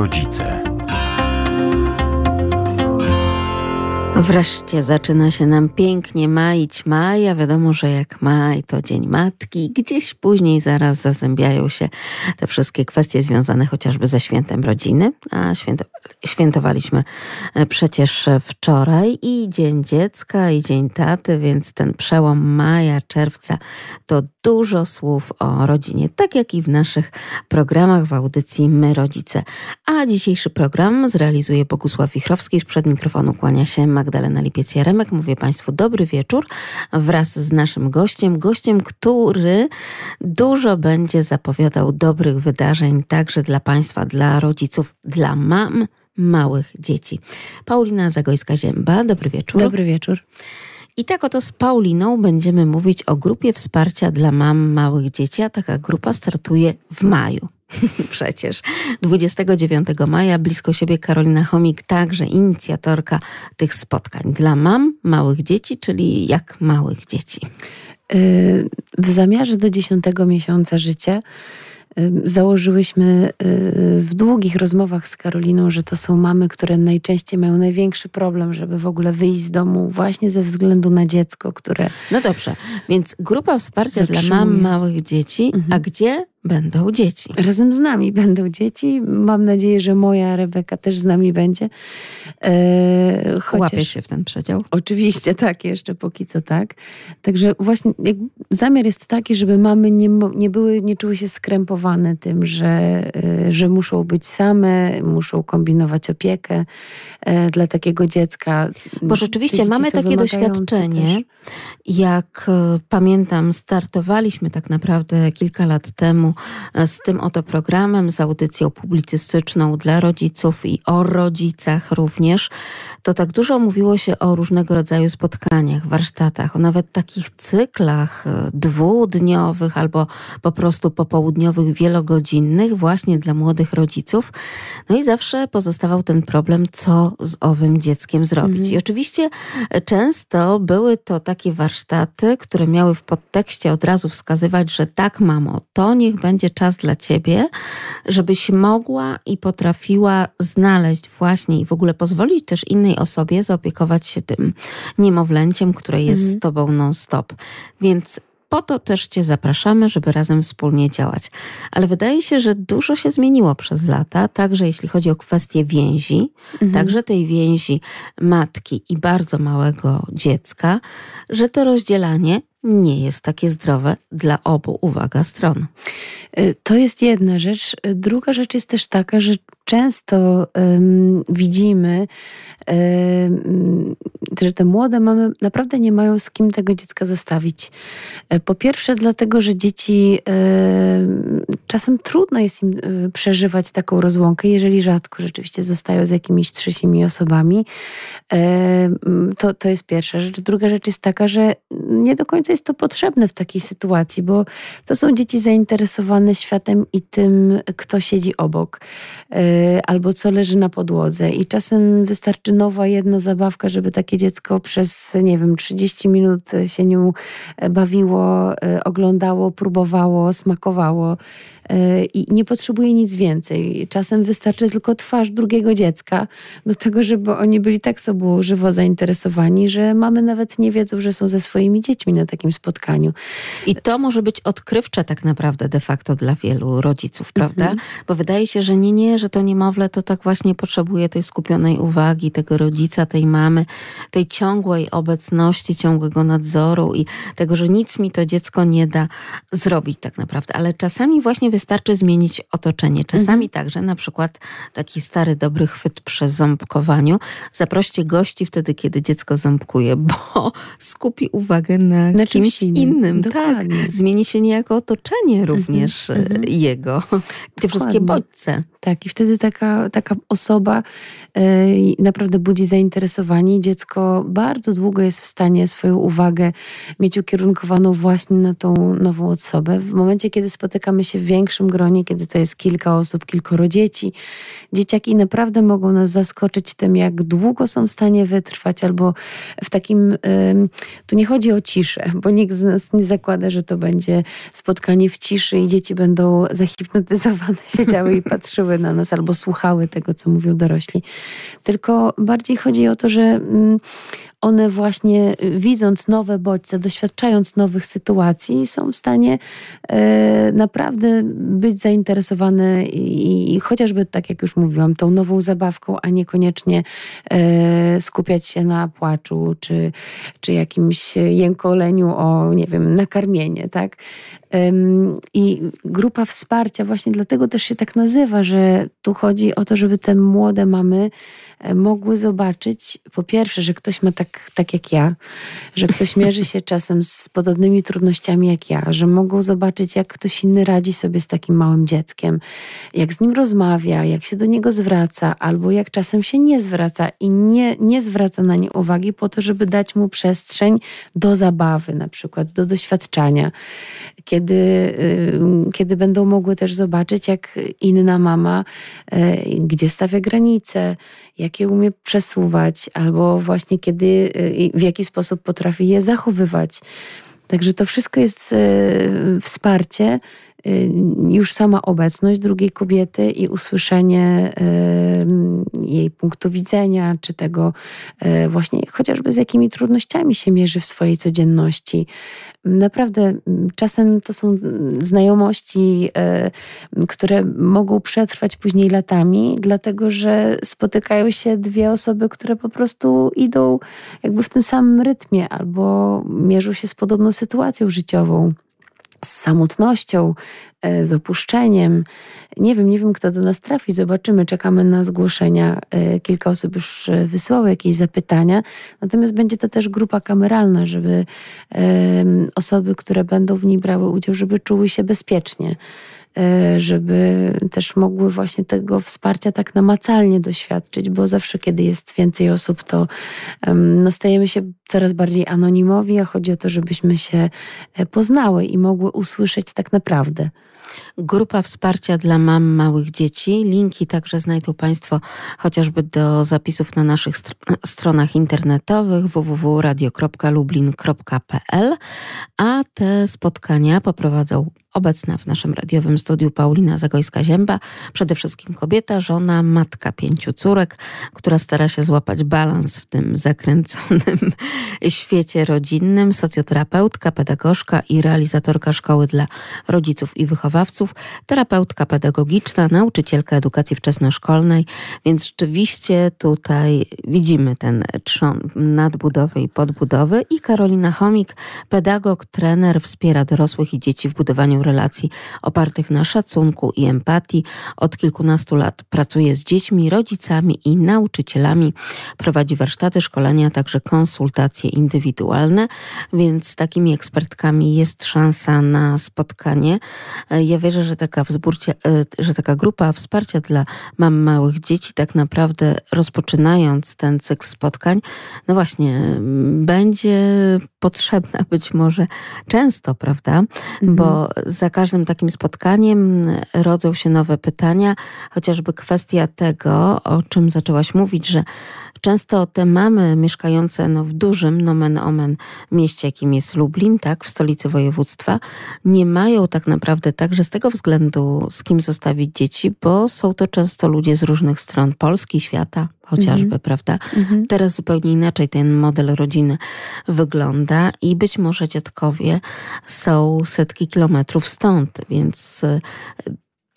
rodzice. Wreszcie zaczyna się nam pięknie maić maj, a wiadomo, że jak maj to Dzień Matki, gdzieś później zaraz zazębiają się te wszystkie kwestie związane chociażby ze świętem rodziny, a święto, świętowaliśmy e, przecież wczoraj i Dzień Dziecka i Dzień Taty, więc ten przełom maja, czerwca to dużo słów o rodzinie, tak jak i w naszych programach w audycji My Rodzice. A dzisiejszy program zrealizuje Bogusław Wichrowski, sprzed mikrofonu kłania się Magdalena Lipiec-Jaremek. Mówię Państwu dobry wieczór wraz z naszym gościem, gościem, który dużo będzie zapowiadał dobrych wydarzeń także dla Państwa, dla rodziców, dla mam małych dzieci. Paulina Zagojska-Zięba, dobry wieczór. Dobry wieczór. I tak oto z Pauliną będziemy mówić o grupie wsparcia dla mam małych dzieci, a taka grupa startuje w maju. Przecież 29 maja blisko siebie Karolina Chomik, także inicjatorka tych spotkań dla mam małych dzieci, czyli jak małych dzieci. W zamiarze do 10 miesiąca życia założyłyśmy y, w długich rozmowach z Karoliną, że to są mamy, które najczęściej mają największy problem, żeby w ogóle wyjść z domu właśnie ze względu na dziecko, które. No dobrze, więc grupa wsparcia zatrzymuje. dla mam małych dzieci, mhm. a gdzie będą dzieci. Razem z nami będą dzieci. Mam nadzieję, że moja Rebeka też z nami będzie. E, chociaż... Łapie się w ten przedział? Oczywiście, tak, jeszcze póki co tak. Także właśnie zamiar jest taki, żeby mamy nie, nie były, nie czuły się skrępowane tym, że, e, że muszą być same, muszą kombinować opiekę e, dla takiego dziecka. Bo rzeczywiście mamy takie doświadczenie, też. jak e, pamiętam, startowaliśmy tak naprawdę kilka lat temu z tym oto programem, z audycją publicystyczną dla rodziców i o rodzicach również, to tak dużo mówiło się o różnego rodzaju spotkaniach, warsztatach, o nawet takich cyklach e, dwudniowych albo po prostu popołudniowych, wielogodzinnych właśnie dla młodych rodziców. No i zawsze pozostawał ten problem, co z owym dzieckiem zrobić. Mhm. I oczywiście e, często były to takie warsztaty, które miały w podtekście od razu wskazywać, że tak, mamo, to niech będzie czas dla ciebie, żebyś mogła i potrafiła znaleźć właśnie i w ogóle pozwolić też innej osobie zaopiekować się tym niemowlęciem, które jest mhm. z tobą non-stop. Więc po to też Cię zapraszamy, żeby razem wspólnie działać. Ale wydaje się, że dużo się zmieniło przez lata, także jeśli chodzi o kwestię więzi, mhm. także tej więzi matki i bardzo małego dziecka, że to rozdzielanie nie jest takie zdrowe dla obu, uwaga, stron. Y, to jest jedna rzecz. Druga rzecz jest też taka, że często um, widzimy, um, że te młode mamy naprawdę nie mają z kim tego dziecka zostawić. E, po pierwsze, dlatego, że dzieci um, czasem trudno jest im e, przeżywać taką rozłąkę, jeżeli rzadko rzeczywiście zostają z jakimiś trzecimi osobami. To, to jest pierwsza rzecz. Druga rzecz jest taka, że nie do końca jest to potrzebne w takiej sytuacji, bo to są dzieci zainteresowane światem i tym, kto siedzi obok e, albo co leży na podłodze. I czasem wystarczy nowa jedna zabawka, żeby takie dziecko przez, nie wiem, 30 minut się nią bawiło, e, oglądało, próbowało, smakowało. E, i nie potrzebuje nic więcej. Czasem wystarczy tylko twarz drugiego dziecka do tego, żeby oni byli tak sobą żywo zainteresowani, że mamy nawet nie wiedzą, że są ze swoimi dziećmi na takim spotkaniu. I to może być odkrywcze tak naprawdę de facto dla wielu rodziców, prawda? Mhm. Bo wydaje się, że nie, nie, że to niemowlę to tak właśnie potrzebuje tej skupionej uwagi, tego rodzica, tej mamy, tej ciągłej obecności, ciągłego nadzoru i tego, że nic mi to dziecko nie da zrobić tak naprawdę. Ale czasami właśnie wystarczy zmienić otoczenie. Czasami mhm. także na przykład taki stary, dobry chwyt przy ząbkowaniu. Zaproście gości wtedy, kiedy dziecko ząbkuje, bo skupi uwagę na, na kimś innym. innym. Tak, zmieni się niejako otoczenie również mhm. mhm. jego. Te wszystkie bodźce. Tak, i wtedy taka, taka osoba e, naprawdę budzi zainteresowanie. Dziecko bardzo długo jest w stanie swoją uwagę mieć ukierunkowaną właśnie na tą nową osobę. W momencie, kiedy spotykamy się w większym gronie, kiedy to jest kilka osób, kilkoro dzieci, dzieciaki naprawdę mogą nas zaskoczyć tym, jak długo są w stanie wytrwać, albo w takim. Tu nie chodzi o ciszę, bo nikt z nas nie zakłada, że to będzie spotkanie w ciszy i dzieci będą zahipnotyzowane, siedziały i patrzyły patrzyły na nas albo słuchały tego, co mówią dorośli. Tylko bardziej chodzi o to, że mm, one właśnie y, widząc nowe bodźce, doświadczając nowych sytuacji, są w stanie e, naprawdę być zainteresowane i, chociażby, tak jak już mówiłam, tą nową zabawką, a niekoniecznie e, skupiać się na płaczu czy, czy jakimś jękoleniu o, nie wiem, nakarmienie, tak? I grupa wsparcia właśnie dlatego też się tak nazywa, że tu chodzi o to, żeby te młode mamy e, mogły zobaczyć, po pierwsze, że ktoś ma tak, tak jak ja, że ktoś mierzy się czasem z podobnymi trudnościami jak ja, że mogą zobaczyć, jak ktoś inny radzi sobie z takim małym dzieckiem, jak z nim rozmawia, jak się do niego zwraca, albo jak czasem się nie zwraca i nie, nie zwraca na nie uwagi po to, żeby dać mu przestrzeń do zabawy, na przykład do doświadczania. Kiedy y, kiedy będą mogły też zobaczyć, jak inna mama, y, gdzie stawia granice, jak je umie przesuwać, albo właśnie kiedy, y, w jaki sposób potrafi je zachowywać. Także to wszystko jest wsparcie, już sama obecność drugiej kobiety i usłyszenie jej punktu widzenia, czy tego właśnie chociażby z jakimi trudnościami się mierzy w swojej codzienności. Naprawdę mm, czasem to są znajomości, które mogą przetrwać później latami, dlatego że spotykają się dwie osoby, które po prostu idą jakby w tym samym rytmie albo mierzą się z podobną sytuacją życiową z samotnością, e, z opuszczeniem. Nie wiem, nie wiem, kto do nas trafi. Zobaczymy, czekamy na zgłoszenia. E, kilka osób już e, wysłało jakieś zapytania. Natomiast będzie to też grupa kameralna, żeby osoby, które będą w niej brały udział, żeby czuły się bezpiecznie. E, żeby też mogły właśnie tego wsparcia tak namacalnie doświadczyć, bo zawsze, kiedy jest więcej osób, to no, stajemy się coraz bardziej anonimowi, a chodzi o to, żebyśmy się e, poznały i mogły usłyszeć tak naprawdę. Grupa wsparcia dla mam małych dzieci. Linki także znajdą Państwo chociażby do zapisów na naszych stronach internetowych www.radio.lublin.pl, a te spotkania poprowadzą obecna w naszym radiowym studiu Paulina Zagojska-Zięba, przede wszystkim kobieta, żona, matka pięciu córek, która stara się złapać balans w tym zakręconym świecie rodzinnym, socjoterapeutka, pedagogzka i realizatorka szkoły dla rodziców i wychowawców, terapeutka pedagogiczna, nauczycielka edukacji wczesnoszkolnej, więc rzeczywiście tutaj widzimy ten trzon nadbudowy i podbudowy i Karolina Chomik, pedagog, trener, wspiera dorosłych i dzieci w budowaniu relacji opartych na szacunku i empatii. Od kilkunastu lat pracuje z dziećmi, rodzicami i nauczycielami. Prowadzi warsztaty, szkolenia, także konsultacje indywidualne, więc z takimi ekspertkami jest szansa na spotkanie. Ja wierzę, że taka, wzburcie, e, że taka grupa wsparcia dla mam małych dzieci, tak naprawdę rozpoczynając ten cykl spotkań, no właśnie, będzie potrzebna być może często, prawda? Mhm. Bo za każdym takim spotkaniem rodzą się nowe pytania, chociażby kwestia tego, o czym zaczęłaś mówić, że często te mamy mieszkające no, w dużym nomen omen mieście, jakim jest Lublin, tak, w stolicy województwa, nie mają tak naprawdę także z tego względu z kim zostawić dzieci, bo są to często ludzie z różnych stron Polski, świata chociażby, mm -hmm. prawda? Mm -hmm. Teraz zupełnie inaczej ten model rodziny wygląda i być może dziadkowie są setki kilometrów stąd, więc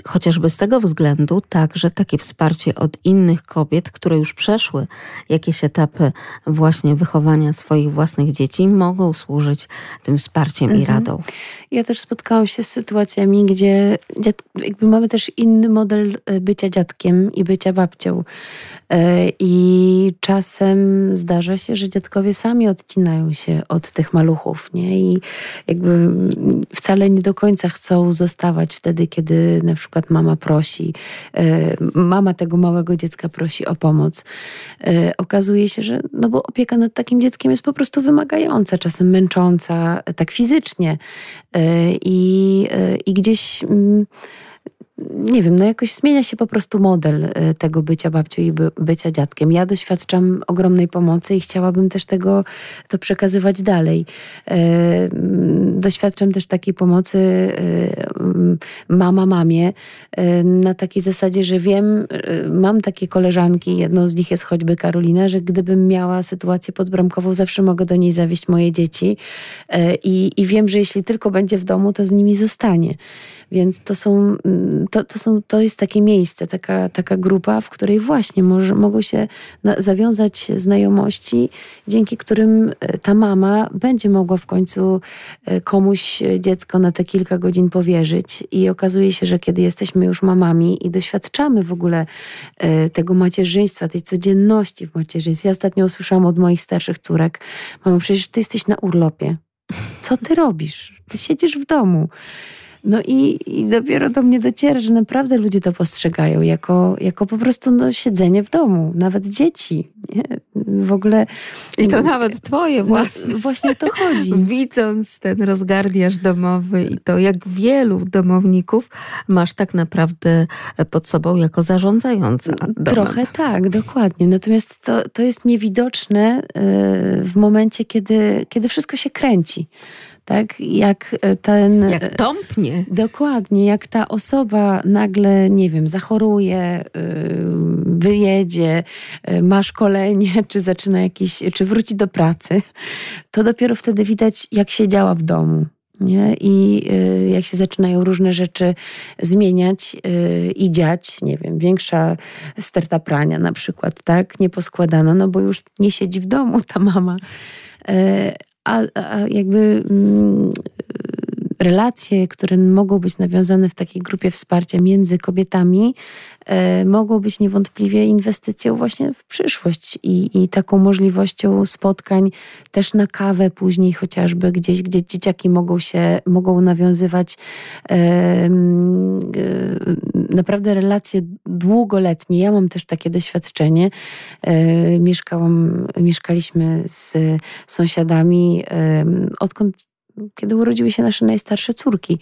chociażby z tego względu także takie wsparcie od innych kobiet, które już przeszły jakieś etapy właśnie wychowania swoich własnych dzieci, mogą służyć tym wsparciem mhm. i radą. Ja też spotkałam się z sytuacjami, gdzie dziad, jakby mamy też inny model e, bycia dziadkiem i bycia babcią. E, I czasem zdarza się, że dziadkowie sami odcinają się od tych maluchów, nie? I jakby wcale nie do końca chcą zostawać wtedy, kiedy na przykład mama prosi, e, mama tego małego dziecka prosi o pomoc. Okazuje się, że no bo opieka nad takim dzieckiem jest po prostu wymagająca, czasem męcząca, tak fizycznie. I, i gdzieś mm, nie wiem, no jakoś zmienia się po prostu model e, tego bycia babcią i by, bycia dziadkiem. Ja doświadczam ogromnej pomocy i chciałabym też tego, to przekazywać dalej. E, doświadczam też takiej pomocy mama mamie na takiej zasadzie, że wiem, mam takie koleżanki, jedną z nich jest choćby Karolina, że gdybym miała sytuację podbramkową, zawsze mogę do niej zawieść moje dzieci i, i wiem, że jeśli tylko będzie w domu, to z nimi zostanie. Więc to są, mm, to, to, są, to jest takie miejsce, taka, taka grupa, w której właśnie może, mogą się na, zawiązać znajomości, dzięki którym e, ta mama będzie mogła w końcu e, komuś dziecko na te kilka godzin powierzyć. I okazuje się, że kiedy jesteśmy już mamami i doświadczamy w ogóle e, tego macierzyństwa, tej codzienności w macierzyństwie. Ja ostatnio usłyszałam od moich starszych córek, mamo, przecież ty jesteś na urlopie. Co ty robisz? Ty siedzisz w domu. No i, i dopiero do mnie dociera, że naprawdę ludzie to postrzegają jako, jako po prostu no, siedzenie w domu, nawet dzieci. Nie? W ogóle. I to nawet twoje no, własne. No, właśnie o to chodzi. Widząc ten rozgardiaż domowy i to, jak wielu domowników masz tak naprawdę pod sobą jako zarządzająca. Domem. Trochę tak, dokładnie. Natomiast to, to jest niewidoczne y, w momencie, kiedy, kiedy wszystko się kręci tak? Jak e, ten... Jak tąpnie. Dokładnie, jak ta osoba nagle, nie wiem, zachoruje, e, wyjedzie, e, ma szkolenie, czy zaczyna jakiś, czy wróci do pracy, to dopiero wtedy widać, jak się działa w domu. Nie? I jak się zaczynają różne rzeczy zmieniać i dziać, nie wiem, większa sterta prania na przykład, tak, nieposkładana, no bo już nie siedzi w domu ta mama a, a jakby mm, relacje, które mogą być nawiązane w takiej grupie wsparcia między kobietami, e, mogą być niewątpliwie inwestycją właśnie w przyszłość i, i taką możliwością spotkań też na kawę później chociażby gdzieś, gdzie dzieciaki mogą się, mogą nawiązywać e, e, naprawdę relacje długoletnie. Ja mam też takie doświadczenie. E, mieszkałam, mieszkaliśmy z sąsiadami, e, odkąd kiedy urodziły się nasze najstarsze córki,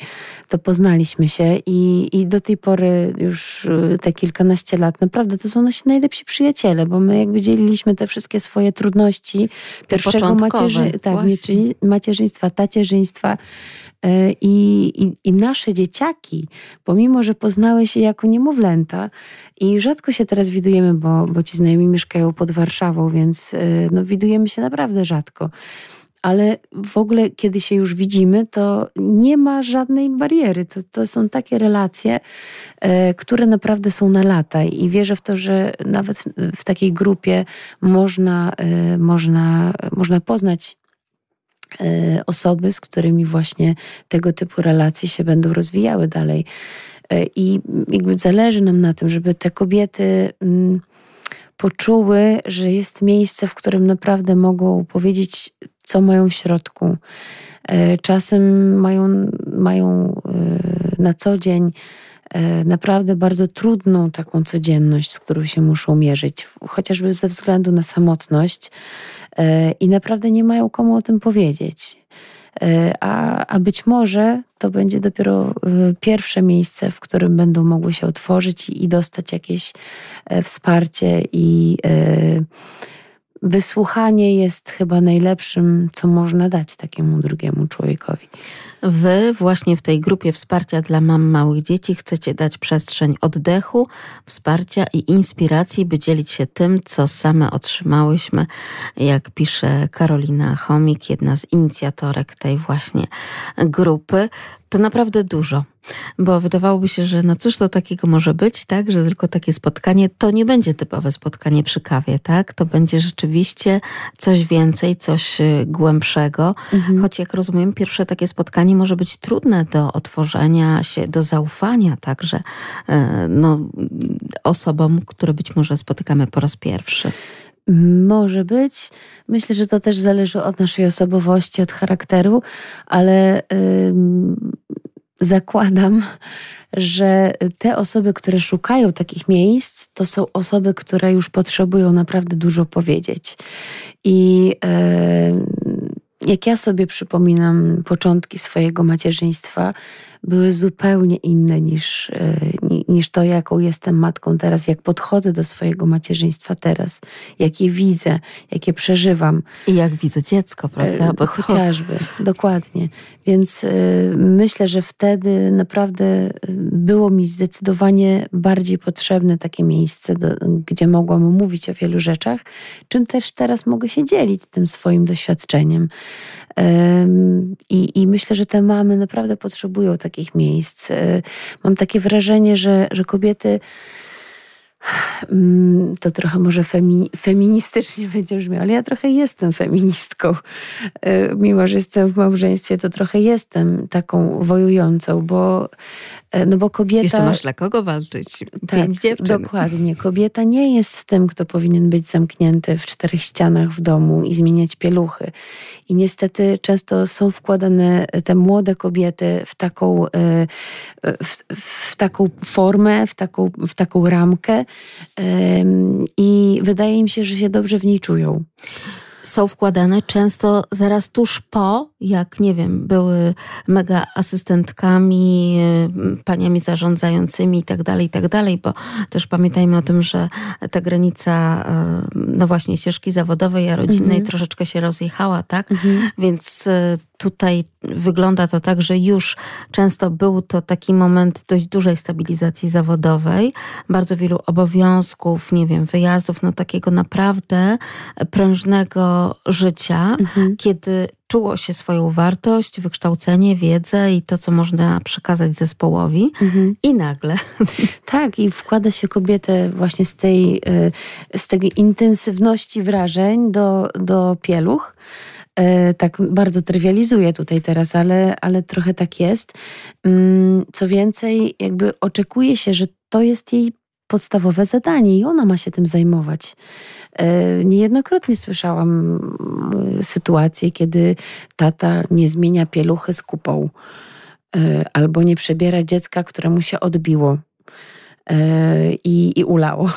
to poznaliśmy się i, i do tej pory już y, te kilkanaście lat naprawdę to są nasi najlepsi przyjaciele, bo my jakby dzieliliśmy te wszystkie swoje trudności pierwszego macierzy, tak, macierzyństwa, tacierzyństwa y, i, i, i nasze dzieciaki, pomimo, że poznały się jako niemowlęta i rzadko się teraz widujemy, bo, bo ci znajomi mieszkają pod Warszawą, więc y, no, widujemy się naprawdę rzadko ale w ogóle, kiedy się już widzimy, to nie ma żadnej bariery. To, to są takie relacje, e, które naprawdę są na lata i wierzę w to, że nawet w takiej grupie można, e, można, można poznać e, osoby, z którymi właśnie tego typu relacje się będą rozwijały dalej. I jakby zależy nam na tym, żeby te kobiety mm, poczuły, że jest miejsce, w którym naprawdę mogą powiedzieć co mają w środku. E, czasem mają, mają e, na co dzień e, naprawdę bardzo trudną taką codzienność, z którą się muszą mierzyć, chociażby ze względu na samotność i naprawdę nie mają komu o tym powiedzieć. A, a być może to będzie dopiero pierwsze miejsce, w którym będą mogły się otworzyć i, i dostać jakieś wsparcie i wysłuchanie jest chyba najlepszym, co można dać takiemu drugiemu człowiekowi. Wy właśnie w tej grupie wsparcia dla mam małych dzieci chcecie dać przestrzeń oddechu, wsparcia i inspiracji, by dzielić się tym, co same otrzymałyśmy, jak pisze Karolina Chomik, jedna z inicjatorek tej właśnie grupy. To naprawdę dużo. Bo wydawałoby się, że no cóż to takiego może być, tak? Że tylko takie spotkanie to nie będzie typowe spotkanie przy kawie, tak? To będzie rzeczywiście coś więcej, coś y, głębszego. Mhm. Choć jak rozumiem, pierwsze takie spotkanie może być trudne do otworzenia się, do zaufania także e, no, osobom, które być może spotykamy po raz pierwszy. Może być. Myślę, że to też zależy od naszej osobowości, od charakteru, ale zakładam, że te osoby, które szukają takich miejsc, to są osoby, które już potrzebują naprawdę dużo powiedzieć. I jak ja sobie przypominam początki swojego macierzyństwa, były zupełnie inne niż, e, niż to, jaką jestem matką teraz, jak podchodzę do swojego macierzyństwa teraz, jakie widzę, jakie przeżywam. I jak widzę dziecko, prawda? E, Bo Chociażby, dokładnie. Więc myślę, że wtedy naprawdę było mi zdecydowanie bardziej potrzebne takie miejsce, do, gdzie mogłam mówić o wielu rzeczach, czym też teraz mogę się dzielić tym swoim doświadczeniem. I, I, myślę, że te mamy naprawdę potrzebują takich miejsc. Mam takie wrażenie, że, że kobiety to trochę może femi, feministycznie będzie brzmiało, ale ja trochę jestem feministką. E, mimo, że jestem w małżeństwie, to trochę jestem taką wojującą, bo E, no bo kobieta... Jeszcze masz dla kogo walczyć? Tak, Pięć dziewczyn. Dokładnie. Kobieta nie jest tym, kto powinien być zamknięty w czterech ścianach w domu i zmieniać pieluchy. I niestety często są wkładane te młode kobiety w taką, e, w, w taką formę, w taką, w taką ramkę i wydaje mi się, że się dobrze w niej czują. Są wkładane często zaraz tuż po, jak nie wiem, były mega asystentkami, y, paniami zarządzającymi i tak dalej, i tak bo też pamiętajmy o tym, że ta granica, y, no właśnie, ścieżki zawodowej, a rodzinnej mhm. troszeczkę się rozjechała, tak? Mhm. Więc y, tutaj wygląda to tak, że już często był to taki moment dość dużej stabilizacji zawodowej, bardzo wielu obowiązków, nie wiem, wyjazdów, no takiego naprawdę prężnego życia, mhm. kiedy czuło się swoją wartość, wykształcenie, wiedzę i to, co można przekazać zespołowi. Mhm. I nagle. Tak, i wkłada się kobietę właśnie z tej, y, z tej intensywności wrażeń do, do pieluch. E, tak bardzo trywializuję tutaj teraz, ale, ale trochę tak jest. Mm, co więcej, jakby oczekuje się, że to jest jej podstawowe zadanie i ona ma się tym zajmować. E, niejednokrotnie słyszałam e, sytuacje, kiedy tata nie zmienia pieluchy z kupą albo nie przebiera dziecka, któremu się odbiło i, i ulało.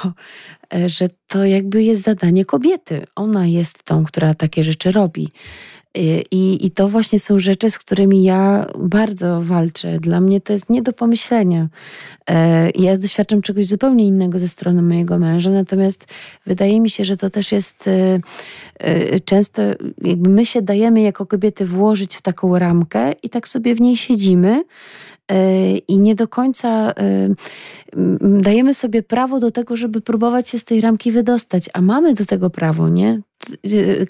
E, że to jakby jest zadanie kobiety. Ona jest tą, która takie rzeczy robi. E, I, I to właśnie są rzeczy, z którymi ja bardzo walczę. Dla mnie to jest nie do pomyślenia. E, ja doświadczam czegoś zupełnie innego ze strony mojego męża, natomiast wydaje mi się, że to też jest często, jakby my się dajemy jako kobiety włożyć w taką ramkę i tak sobie w niej siedzimy E, i nie do końca e, dajemy sobie prawo do tego, żeby próbować się z tej ramki wydostać, a mamy do tego prawo, nie?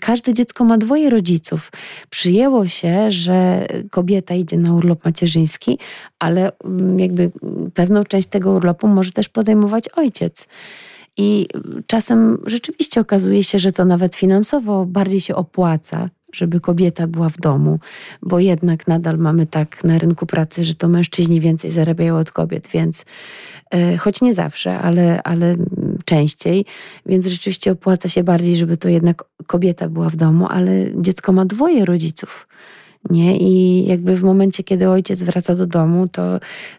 Każde dziecko ma dwoje rodziców. Przyjęło się, że kobieta idzie na urlop macierzyński, ale jakby pewną część tego urlopu może też podejmować ojciec. I czasem rzeczywiście okazuje się, że to nawet finansowo bardziej się opłaca żeby kobieta była w domu, bo jednak nadal mamy tak na rynku pracy, że to mężczyźni więcej zarabiają od kobiet, więc e, choć nie zawsze, ale, ale częściej, więc rzeczywiście opłaca się bardziej, żeby to jednak kobieta była w domu, ale dziecko ma dwoje rodziców nie? I jakby w momencie, kiedy ojciec wraca do domu, to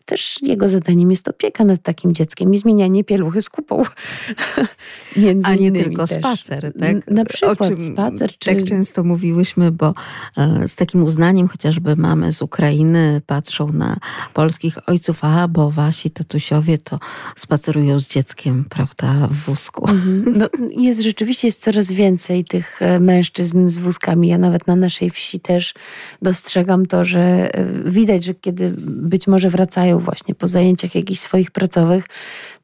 też jego zadaniem jest opieka nad takim dzieckiem i zmienianie pieluchy z kupą. A nie tylko też. spacer, tak? Na przykład o czym spacer. Czy... Tak często mówiłyśmy, bo e, z takim uznaniem chociażby mamy z Ukrainy patrzą na polskich ojców, a bo wasi tatusiowie to spacerują z dzieckiem, prawda, w wózku. Mhm. No, jest rzeczywiście jest coraz więcej tych e, mężczyzn z wózkami. Ja nawet na naszej wsi też dostrzegam to, że e, widać, że kiedy być może wracają właśnie po zajęciach jakichś swoich pracowych,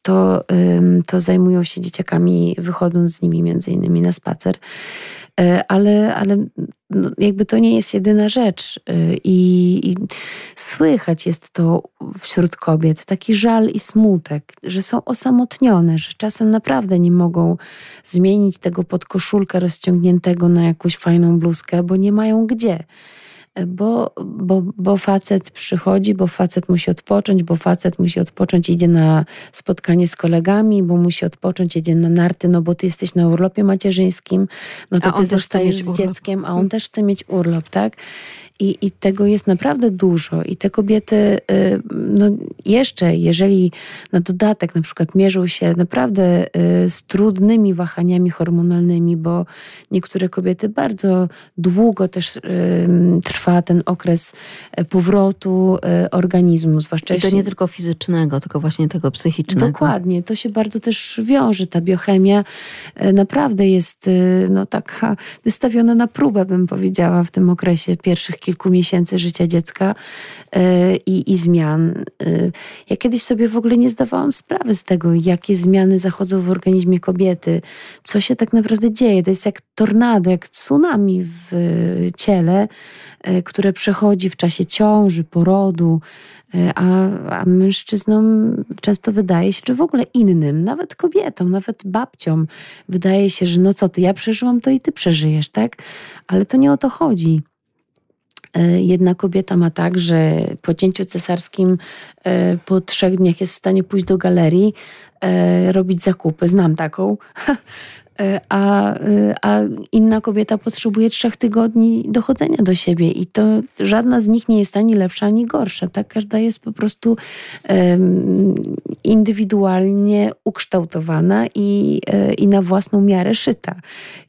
to, to zajmują się dzieciakami, wychodząc z nimi między innymi na spacer. E, ale, ale no jakby to nie jest jedyna rzecz. E, I, I, słychać jest to wśród kobiet, taki żal i smutek, że są osamotnione, że czasem naprawdę nie mogą zmienić tego podkoszulka rozciągniętego na jakąś fajną bluzkę, bo nie mają gdzie bo, bo, bo facet przychodzi, bo facet musi odpocząć, bo facet musi odpocząć, idzie na spotkanie z kolegami, bo musi odpocząć, idzie na narty, no bo ty jesteś na urlopie macierzyńskim, no to ty zostajesz z dzieckiem, a on też chce mieć urlop, tak? I, I tego jest naprawdę dużo. I te kobiety, y, no jeszcze, jeżeli na dodatek na przykład mierzą się naprawdę y, z trudnymi wahaniami hormonalnymi, bo niektóre kobiety bardzo długo też trwają trwa ten okres e, powrotu e, organizmu, zwłaszcza I to nie tylko fizycznego, tylko właśnie tego psychicznego. Dokładnie, to się bardzo też wiąże. Ta biochemia naprawdę jest no, taka wystawiona na próbę, bym powiedziała, w tym okresie pierwszych kilku miesięcy życia dziecka i, i zmian. Ja kiedyś sobie w ogóle nie zdawałam sprawy z tego, jakie zmiany zachodzą w organizmie kobiety, co się tak naprawdę dzieje. To jest jak tornado, jak tsunami w ciele, e, które przechodzi w czasie ciąży, porodu, e, a, a mężczyznom często wydaje się, czy w ogóle innym, nawet kobietom, nawet babciom, wydaje się, że no co ty, ja przeżyłam to i ty przeżyjesz, tak? Ale to nie o to chodzi. E, jedna kobieta ma tak, że po cięciu cesarskim po trzech dniach jest w stanie pójść do galerii, robić zakupy. Znam taką. E, a, e, a inna kobieta potrzebuje trzech tygodni dochodzenia do siebie i to żadna z nich nie jest ani lepsza, ani gorsza. Tak? Każda jest po prostu um, indywidualnie ukształtowana i, e, i na własną miarę szyta.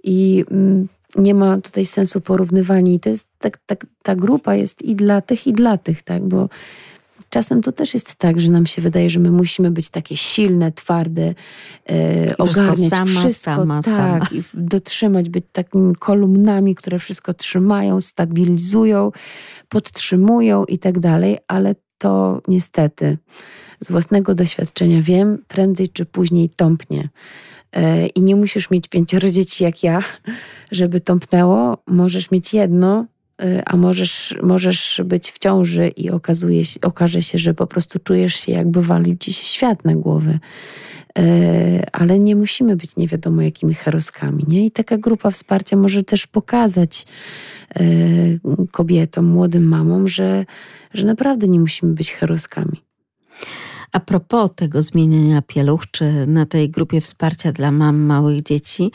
I um, nie ma tutaj sensu porównywania. I to jest tak, tak, ta grupa jest i dla tych, i dla tych, tak? Bo czasem to też jest tak, że nam się wydaje, że my musimy być takie silne, twarde, e, ogarniać sama, wszystko, sama, tak, sama. i dotrzymać, być takimi kolumnami, które wszystko trzymają, stabilizują, podtrzymują i tak dalej, ale to niestety z własnego doświadczenia wiem, prędzej czy później tąpnie. E, I nie musisz mieć pięcioro dzieci jak ja, żeby tąpnęło. Możesz mieć jedno, a możesz, możesz być w ciąży i okazuje się, okaże się, że po prostu czujesz się, jakby walił ci się świat na głowę. Y, ale nie musimy być nie wiadomo jakimi heroskami. Nie? I taka grupa wsparcia może też pokazać y, kobietom, młodym mamom, że, że naprawdę nie musimy być heroskami. A propos tego zmieniania pieluch, czy na tej grupie wsparcia dla mam małych dzieci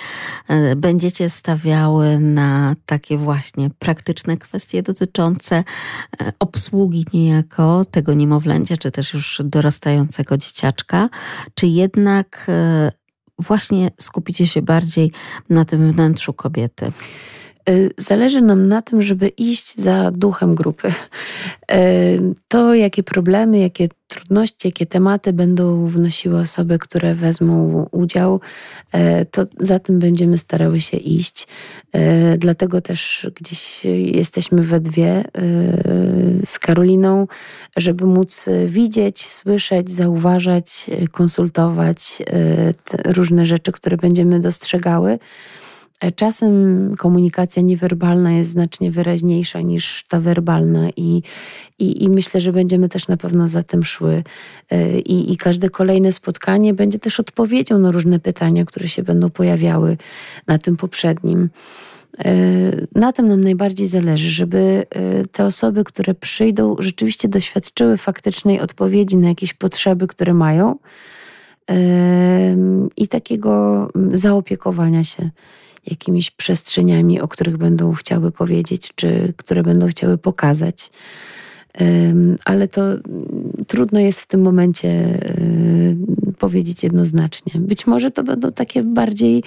e, będziecie stawiały na takie właśnie praktyczne kwestie dotyczące e, obsługi niejako tego niemowlęcia, czy też już dorastającego dzieciaczka, czy jednak e, właśnie skupicie się bardziej na tym wnętrzu kobiety? Y, zależy nam na tym, żeby iść za duchem grupy. Y, to, jakie problemy, jakie trudności, jakie tematy będą wnosiły osoby, które wezmą udział, y, to za tym będziemy starały się iść. Dlatego też gdzieś jesteśmy we dwie z Karoliną, żeby móc widzieć, słyszeć, zauważać, konsultować różne rzeczy, które będziemy dostrzegały. E, czasem komunikacja niewerbalna jest znacznie wyraźniejsza niż ta werbalna, i, i, i myślę, że będziemy też na pewno za tym szły. E, I, I każde kolejne spotkanie będzie też odpowiedzią na różne pytania, które się będą pojawiały na tym poprzednim. E, na tym nam najbardziej zależy, żeby te osoby, które przyjdą, rzeczywiście doświadczyły faktycznej odpowiedzi na jakieś potrzeby, które mają i takiego zaopiekowania się jakimiś przestrzeniami, o których będą chciały powiedzieć, czy które będą chciały pokazać. Ale to trudno jest w tym momencie powiedzieć jednoznacznie. Być może to będą takie bardziej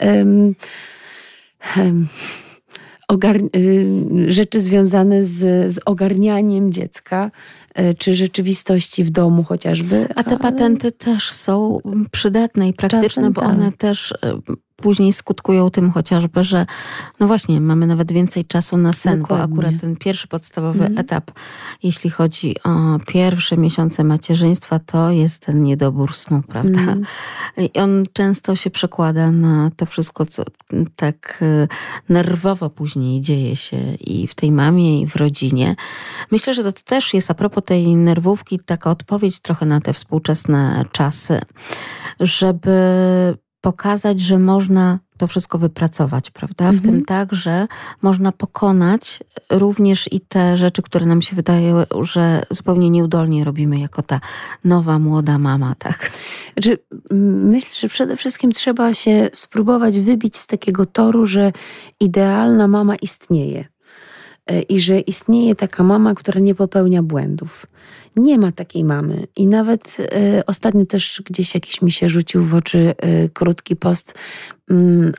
um, um, rzeczy związane z, z ogarnianiem dziecka, e, czy rzeczywistości w domu chociażby. A te patenty też są przydatne i praktyczne, bo tak. one też e, później skutkują tym chociażby, że no właśnie, mamy nawet więcej czasu na sen, Dokładnie. bo akurat ten pierwszy podstawowy mhm. etap, jeśli chodzi o pierwsze miesiące macierzyństwa, to jest ten niedobór snu, prawda? Mhm. I on często się przekłada na to wszystko, co tak e, nerwowo później dzieje się i w tej mamie, i w rodzinie. Myślę, że to też jest a propos tej nerwówki taka odpowiedź trochę na te współczesne czasy, żeby pokazać, że można to wszystko wypracować, prawda? W mhm. tym tak, że można pokonać również i te rzeczy, które nam się wydaje, że zupełnie nieudolnie robimy jako ta nowa, młoda mama, tak? Znaczy, myślę, że przede wszystkim trzeba się spróbować wybić z takiego toru, że idealna mama istnieje. E, I że istnieje taka mama, która nie popełnia błędów. Nie ma takiej mamy. I nawet y, ostatnio też gdzieś jakiś mi się rzucił w oczy y, krótki post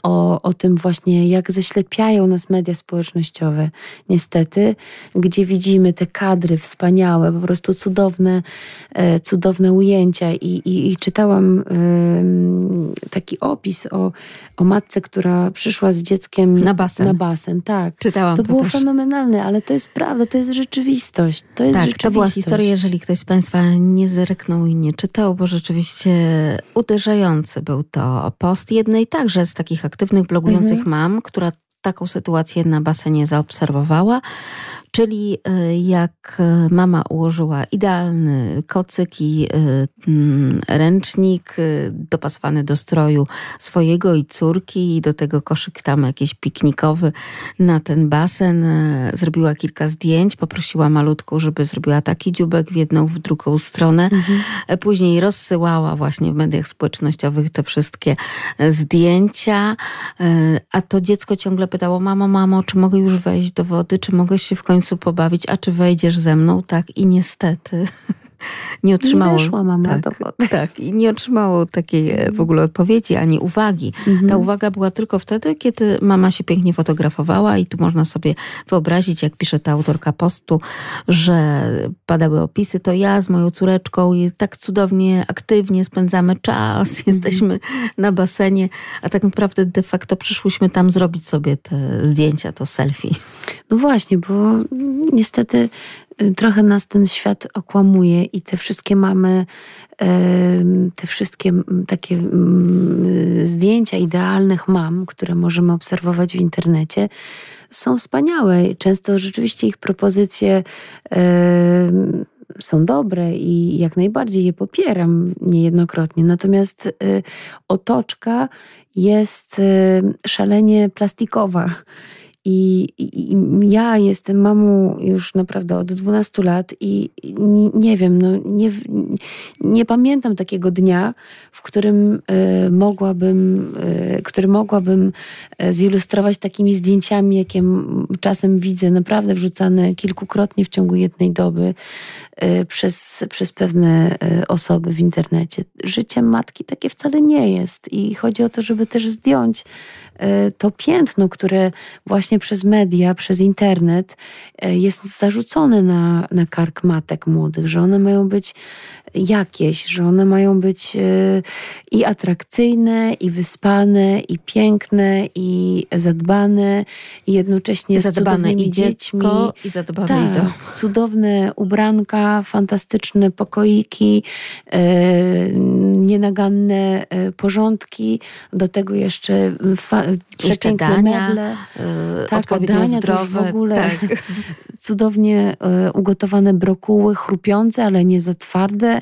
o, o tym właśnie, jak ześlepiają nas media społecznościowe, niestety, gdzie widzimy te kadry wspaniałe, po prostu cudowne, e, cudowne ujęcia i, i, i czytałam taki opis o, o matce, która przyszła z dzieckiem na basen. Na basen, tak. Czytałam to, to było też. fenomenalne, ale to jest prawda, to jest rzeczywistość. To jest tak, rzeczywistość. to była historia, jeżeli ktoś z Państwa nie zerknął i nie czytał, bo rzeczywiście uderzający był to post jednej także z takich aktywnych blogujących mhm. mam, która taką sytuację na basenie zaobserwowała. Czyli y, jak y, mama ułożyła idealny kocyk i y, mm, ręcznik dopasowany do stroju swojego i córki i do tego koszyk tam jakiś piknikowy na ten basen. Zrobiła kilka zdjęć, poprosiła malutką, żeby zrobiła taki dziubek w jedną, w drugą stronę. Mhm. Później rozsyłała właśnie w mediach społecznościowych te wszystkie zdjęcia, a to dziecko ciągle pytało, mamo, mamo, czy mogę już wejść do wody, czy mogę się w końcu końcu pobawić, a czy wejdziesz ze mną? Tak, i niestety nie otrzymało. Nie mama tak, do wody. Tak, i nie otrzymało takiej e, w ogóle odpowiedzi ani uwagi. Mhm. Ta uwaga była tylko wtedy, kiedy mama się pięknie fotografowała, i tu można sobie wyobrazić, jak pisze ta autorka postu, że padały opisy, to ja z moją córeczką i tak cudownie, aktywnie spędzamy czas, mhm. jesteśmy na basenie, a tak naprawdę de facto przyszłyśmy tam zrobić sobie te zdjęcia, to selfie. No właśnie, bo niestety trochę nas ten świat okłamuje i te wszystkie mamy, te wszystkie takie zdjęcia idealnych mam, które możemy obserwować w internecie, są wspaniałe. Często rzeczywiście ich propozycje są dobre i jak najbardziej je popieram niejednokrotnie. Natomiast y, otoczka jest y, szalenie plastikowa i, i, ja jestem mamą już naprawdę od 12 lat i nie, nie wiem, no nie, nie pamiętam takiego dnia, w którym y, mogłabym, y, który mogłabym zilustrować takimi zdjęciami, jakie czasem widzę, naprawdę wrzucane kilkukrotnie w ciągu jednej doby y, przez, przez pewne osoby w internecie. Życie matki takie wcale nie jest i chodzi o to, żeby też zdjąć to piętno, które właśnie przez media, przez internet jest zarzucone na, na kark matek młodych, że one mają być jakieś, że one mają być e, i atrakcyjne, i wyspane, i piękne, i zadbane, i jednocześnie zadbane i dziecko, i zadbane tak, i dom. Cudowne ubranka, fantastyczne pokoiki, e, nienaganne e, porządki, do tego jeszcze fa, jeszcze dania, meble, e, tak, dania zdrowe, w ogóle tak. cudownie ugotowane brokuły, chrupiące, ale nie za twarde,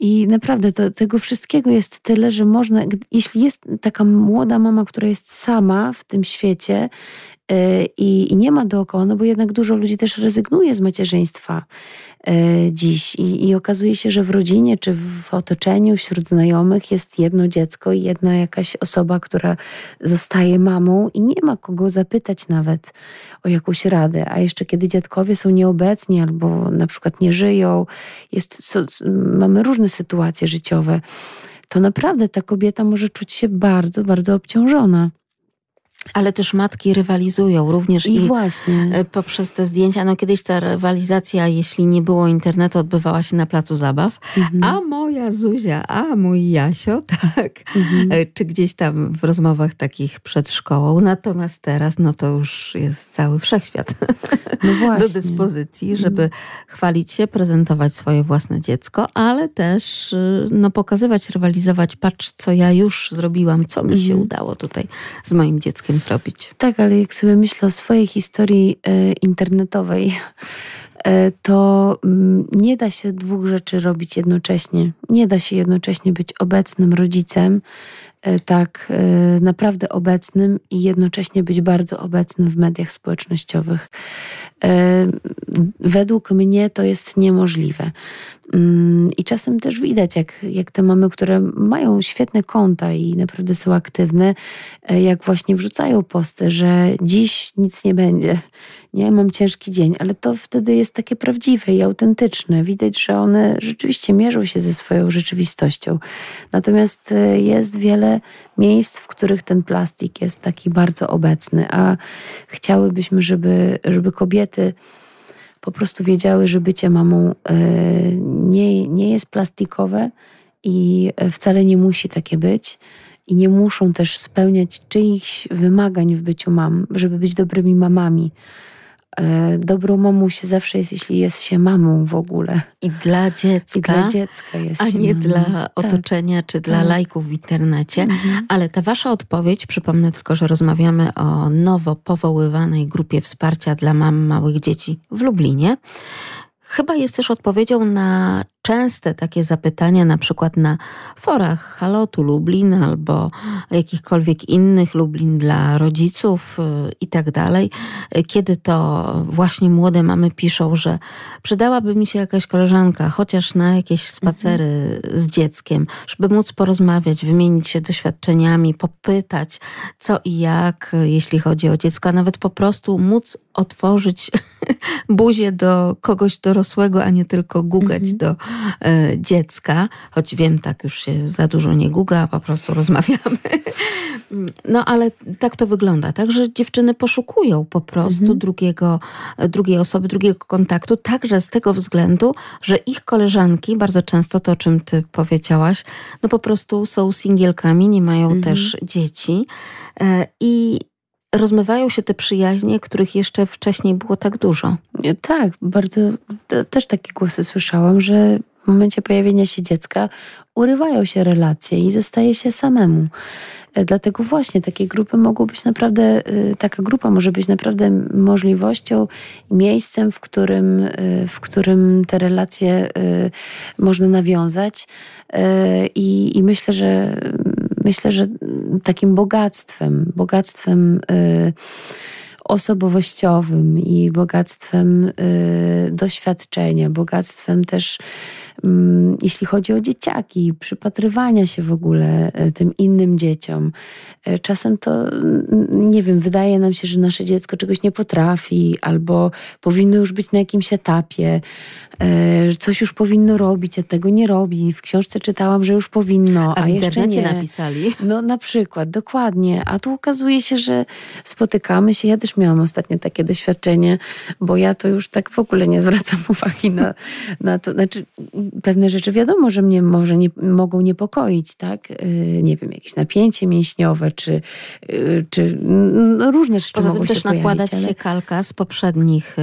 i naprawdę to, tego wszystkiego jest tyle, że można, jeśli jest taka młoda mama, która jest sama w tym świecie e, i, nie ma dookoła, no bo jednak dużo ludzi też rezygnuje z macierzyństwa e, dziś. I, i okazuje się, że w rodzinie czy w otoczeniu, wśród znajomych jest jedno dziecko i jedna jakaś osoba, która zostaje mamą i nie ma kogo zapytać nawet o jakąś radę, a jeszcze kiedy dziadkowie są nieobecni albo na przykład nie żyją, jest, so, mamy różne sytuacje życiowe, to naprawdę ta kobieta może czuć się bardzo, bardzo obciążona. Ale też matki rywalizują również i, i właśnie. E, poprzez te zdjęcia. No kiedyś ta rywalizacja, jeśli nie było internetu, odbywała się na placu zabaw. Mhm. A moja Zuzia, a mój Jasio, tak. Mhm. E, czy gdzieś tam w rozmowach takich przed szkołą. Natomiast teraz, no to już jest cały wszechświat no do dyspozycji, żeby mhm. chwalić się, prezentować swoje własne dziecko, ale też y, no, pokazywać, rywalizować. Patrz, co ja już zrobiłam, co mi się mhm. udało tutaj z moim dzieckiem tym zrobić. Tak, ale jak sobie myślę o swojej historii e, internetowej, e, to mm, nie da się dwóch rzeczy robić jednocześnie. Nie da się jednocześnie być obecnym rodzicem, e, tak naprawdę obecnym i jednocześnie być bardzo obecnym w mediach społecznościowych. Według mnie to jest niemożliwe. Mm, I czasem też widać, jak, jak te mamy, które mają świetne konta i naprawdę są aktywne, e, jak właśnie wrzucają posty, że dziś nic nie będzie. Nie, mam ciężki dzień, ale to wtedy jest takie prawdziwe i autentyczne. Widać, że one rzeczywiście mierzą się ze swoją rzeczywistością. Natomiast e, jest wiele miejsc, w których ten plastik jest taki bardzo obecny, a chciałybyśmy, żeby, żeby kobiety po prostu wiedziały, że bycie mamą e, nie, nie jest plastikowe i wcale nie musi takie być. I nie muszą też spełniać czyichś wymagań w byciu mam, żeby być dobrymi mamami. E, dobrą mamą się zawsze jest, jeśli jest się mamą w ogóle. I dla dziecka. I dla dziecka jest A nie mamą. dla tak. otoczenia czy dla tak. lajków w internecie. Mhm. Ale ta wasza odpowiedź, przypomnę tylko, że rozmawiamy o nowo powoływanej grupie wsparcia dla mam małych dzieci w Lublinie. Chyba jest też odpowiedzią na częste takie zapytania, na przykład na forach Halotu Lublin albo jakichkolwiek innych Lublin dla rodziców y, i tak dalej, kiedy to właśnie młode mamy piszą, że przydałaby mi się jakaś koleżanka, chociaż na jakieś spacery z dzieckiem, żeby móc porozmawiać, wymienić się doświadczeniami, popytać co i jak, jeśli chodzi o dziecko, a nawet po prostu móc otworzyć buzię do kogoś dorosłego, a nie tylko gugać mhm. do dziecka, choć wiem, tak już się za dużo nie guga, po prostu rozmawiamy. No ale tak to wygląda, tak, że dziewczyny poszukują po prostu mhm. drugiego, drugiej osoby, drugiego kontaktu, także z tego względu, że ich koleżanki, bardzo często to, o czym ty powiedziałaś, no po prostu są singielkami, nie mają mhm. też dzieci e, i rozmywają się te przyjaźnie, których jeszcze wcześniej było tak dużo. Tak, bardzo też takie głosy słyszałam, że w momencie pojawienia się dziecka urywają się relacje i zostaje się samemu. E, dlatego właśnie takie grupy mogą być naprawdę, e, taka grupa może być naprawdę możliwością, miejscem, w którym, e, w którym te relacje można nawiązać. I, i myślę, że myślę, że takim bogactwem, bogactwem osobowościowym i bogactwem doświadczenia, bogactwem też jeśli chodzi o dzieciaki, przypatrywania się w ogóle e, tym innym dzieciom. E, czasem to, nie wiem, wydaje nam się, że nasze dziecko czegoś nie potrafi, albo powinno już być na jakimś etapie, e, coś już powinno robić, a tego nie robi. W książce czytałam, że już powinno, a, a w jeszcze nie. napisali. No na przykład, dokładnie. A tu okazuje się, że spotykamy się. Ja też miałam ostatnio takie doświadczenie, bo ja to już tak w ogóle nie zwracam uwagi na, na to. Znaczy, pewne rzeczy wiadomo, że mnie może nie, mogą niepokoić, tak? Y, nie wiem, jakieś napięcie mięśniowe, czy, y, czy no różne rzeczy Poza mogą tym też nakładać ale... się kalka z poprzednich y,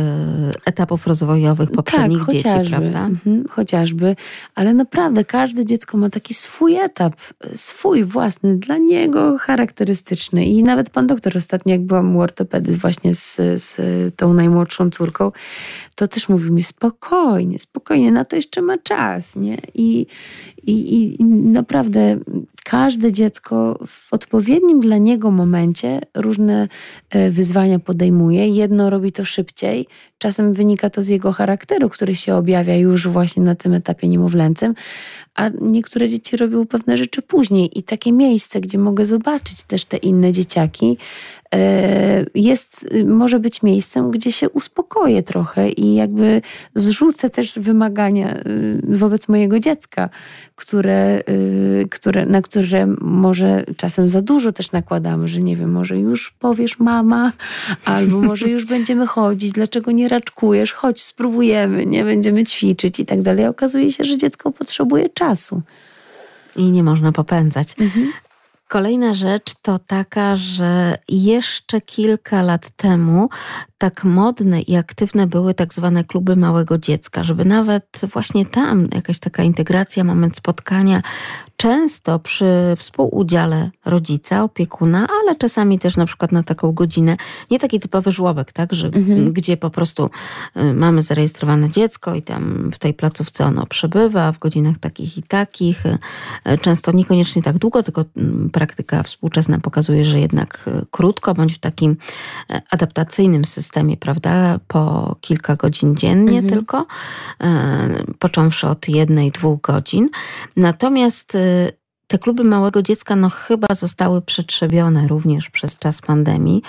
etapów rozwojowych, poprzednich tak, dzieci, prawda? Mhm, chociażby, ale naprawdę każde dziecko ma taki swój etap, swój własny, dla niego charakterystyczny. I nawet pan doktor ostatnio, jak byłam u ortopedy właśnie z, z tą najmłodszą córką, to też mówił mi spokojnie, spokojnie, na to jeszcze ma czas, nie? I, i, i naprawdę każde dziecko w odpowiednim dla niego momencie różne e, wyzwania podejmuje. Jedno robi to szybciej, czasem wynika to z jego charakteru, który się objawia już właśnie na tym etapie niemowlęcym, a niektóre dzieci robią pewne rzeczy później. I takie miejsce, gdzie mogę zobaczyć też te inne dzieciaki, e, jest, może być miejscem, gdzie się uspokoję trochę i jakby zrzucę też wymagania e, wobec mojego dziecka, które, które, na które może czasem za dużo też nakładamy, że nie wiem, może już powiesz mama, albo może już będziemy chodzić, dlaczego nie raczkujesz, chodź spróbujemy, nie będziemy ćwiczyć i tak dalej. Okazuje się, że dziecko potrzebuje czasu. I nie można popędzać. Mhm. Kolejna rzecz to taka, że jeszcze kilka lat temu tak modne i aktywne były tak zwane kluby małego dziecka, żeby nawet właśnie tam jakaś taka integracja, moment spotkania, często przy współudziale rodzica, opiekuna, ale czasami też na przykład na taką godzinę, nie taki typowy żłobek, tak, że mhm. gdzie po prostu y, mamy zarejestrowane dziecko i tam w tej placówce ono przebywa w godzinach takich i takich, y, często niekoniecznie tak długo, tylko mm, praktyka współczesna pokazuje, że jednak y, krótko, bądź w takim adaptacyjnym systemie systemie, prawda? Po kilka godzin dziennie mhm. tylko, e, począwszy od jednej, dwóch godzin. Natomiast e, te kluby małego dziecka no chyba zostały przetrzebione również przez czas pandemii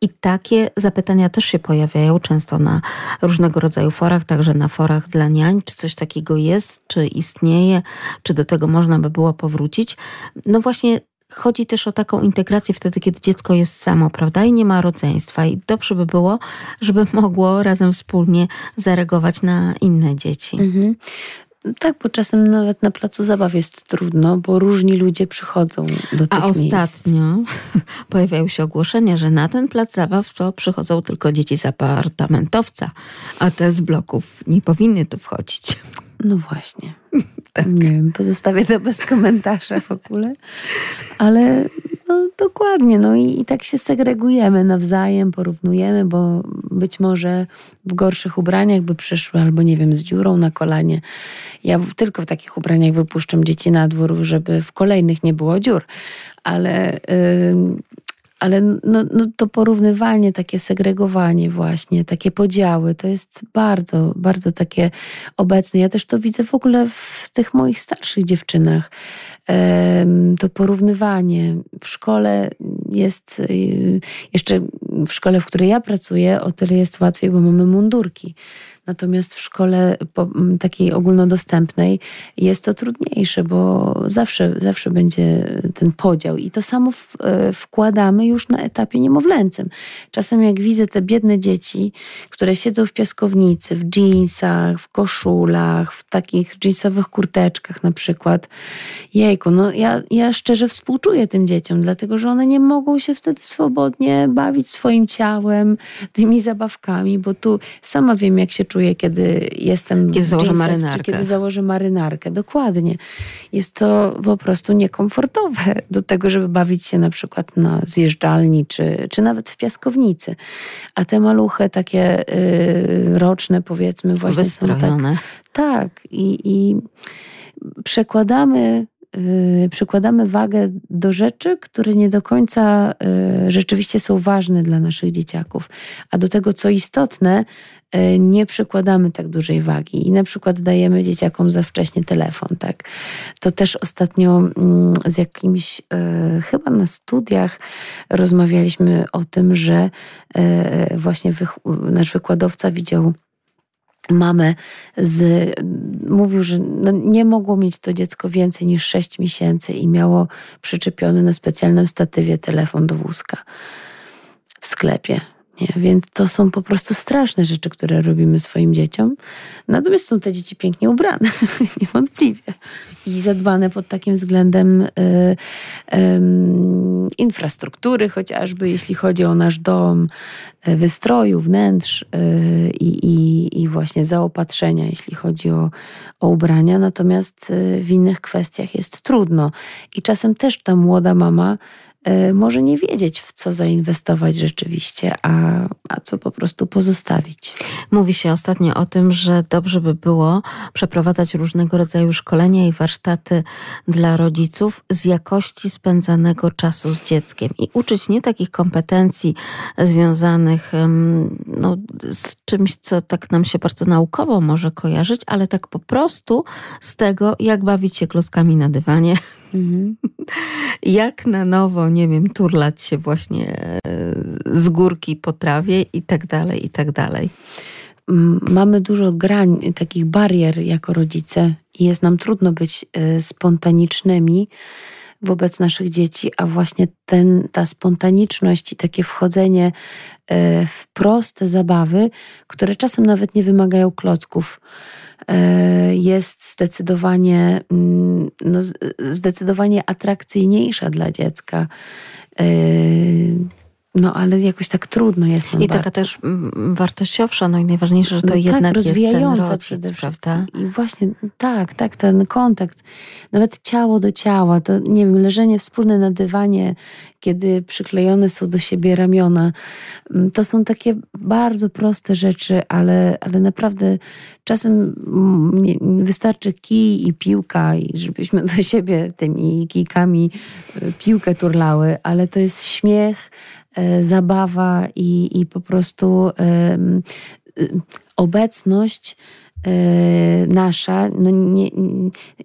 i takie zapytania też się pojawiają często na różnego rodzaju forach, także na forach dla niań, czy coś takiego jest, czy istnieje, czy do tego można by było powrócić. No właśnie chodzi też o taką integrację wtedy, kiedy dziecko jest samo, prawda? I nie ma rodzeństwa. I dobrze by było, żeby mogło razem wspólnie zareagować na inne dzieci. Mhm. Tak, bo czasem nawet na placu zabaw jest trudno, bo różni ludzie przychodzą do tych A ostatnio pojawiają się ogłoszenia, że na ten plac zabaw to przychodzą tylko dzieci z apartamentowca, a te z bloków nie powinny tu wchodzić. No właśnie. tak. Nie wiem, pozostawię to bez komentarza w ogóle. Ale no, dokładnie, no i, i tak się segregujemy nawzajem, porównujemy, bo być może w gorszych ubraniach by przyszły, albo nie wiem, z dziurą na kolanie. Ja w, tylko w takich ubraniach wypuszczam dzieci na dwór, żeby w kolejnych nie było dziur. Ale yy, ale no, no to porównywanie, takie segregowanie właśnie, takie podziały, to jest bardzo, bardzo takie obecne. Ja też to widzę w ogóle w tych moich starszych dziewczynach. To porównywanie w szkole jest y, jeszcze w szkole, w której ja pracuję, o tyle jest łatwiej, bo mamy mundurki. Natomiast w szkole takiej ogólnodostępnej jest to trudniejsze, bo zawsze, zawsze będzie ten podział. I to samo w, e, wkładamy już na etapie niemowlęcym. Czasem jak widzę te biedne dzieci, które siedzą w piaskownicy, w jeansach, w koszulach, w takich jeansowych kurteczkach na przykład. Jejku, no ja, ja szczerze współczuję tym dzieciom, dlatego że one nie mogą się wtedy swobodnie bawić swoim ciałem, tymi zabawkami, bo tu sama wiem, jak się czuję, kiedy jestem kiedy założę marynarkę. kiedy założę marynarkę. Dokładnie. Jest to po prostu niekomfortowe do tego, żeby bawić się na przykład na zjeżdżalni, czy, czy nawet w piaskownicy. A te maluchy takie y, roczne, powiedzmy, właśnie Wystrojone. są tak... Tak. I, i przekładamy przykładamy wagę do rzeczy, które nie do końca y, rzeczywiście są ważne dla naszych dzieciaków, a do tego, co istotne, y, nie przykładamy tak dużej wagi i na przykład dajemy dzieciakom za wcześnie telefon, tak. To też ostatnio mm, z jakimś, chyba na studiach rozmawialiśmy o tym, że właśnie nasz wykładowca widział mamę z, mówił, że no nie mogło mieć to dziecko więcej niż 6 miesięcy i miało przyczepiony na specjalnym statywie telefon do wózka w sklepie. Nie? Więc to są po prostu straszne rzeczy, które robimy swoim dzieciom. Natomiast są te dzieci pięknie ubrane, niewątpliwie. I zadbane pod takim względem y, y, infrastruktury, chociażby jeśli chodzi o nasz dom, y, wystroju, wnętrz y, i, właśnie zaopatrzenia, jeśli chodzi o, o ubrania. Natomiast y, w innych kwestiach jest trudno. I czasem też ta młoda mama może nie wiedzieć, w co zainwestować rzeczywiście, a, a co po prostu pozostawić. Mówi się ostatnio o tym, że dobrze by było przeprowadzać różnego rodzaju szkolenia i warsztaty dla rodziców z jakości spędzanego czasu z dzieckiem i uczyć nie takich kompetencji związanych no, z czymś, co tak nam się bardzo naukowo może kojarzyć, ale tak po prostu z tego, jak bawić się klockami na dywanie, Mhm. Jak na nowo, nie wiem, turlać się właśnie e, z górki po trawie i tak dalej, i tak dalej. Mamy dużo grań, takich barier jako rodzice i jest nam trudno być e, spontanicznymi wobec naszych dzieci, a właśnie ten, ta spontaniczność i takie wchodzenie e, w proste zabawy, które czasem nawet nie wymagają klocków, jest zdecydowanie, mm, no, zdecydowanie atrakcyjniejsza dla dziecka. No, ale jakoś tak trudno jest nam I taka też mm, wartościowsza, no i najważniejsze, że to no tak, jednak tak, jest ten rodzic, prawda? I właśnie, tak, tak, ten kontakt, nawet ciało do ciała, to nie wiem, leżenie wspólne na dywanie, kiedy przyklejone są do siebie ramiona, mm, to są takie bardzo proste rzeczy, ale, ale naprawdę czasem mm, wystarczy kij i piłka, i żebyśmy do siebie tymi kijkami y, piłkę turlały, ale to jest śmiech, zabawa i, i po prostu obecność e, nasza no nie,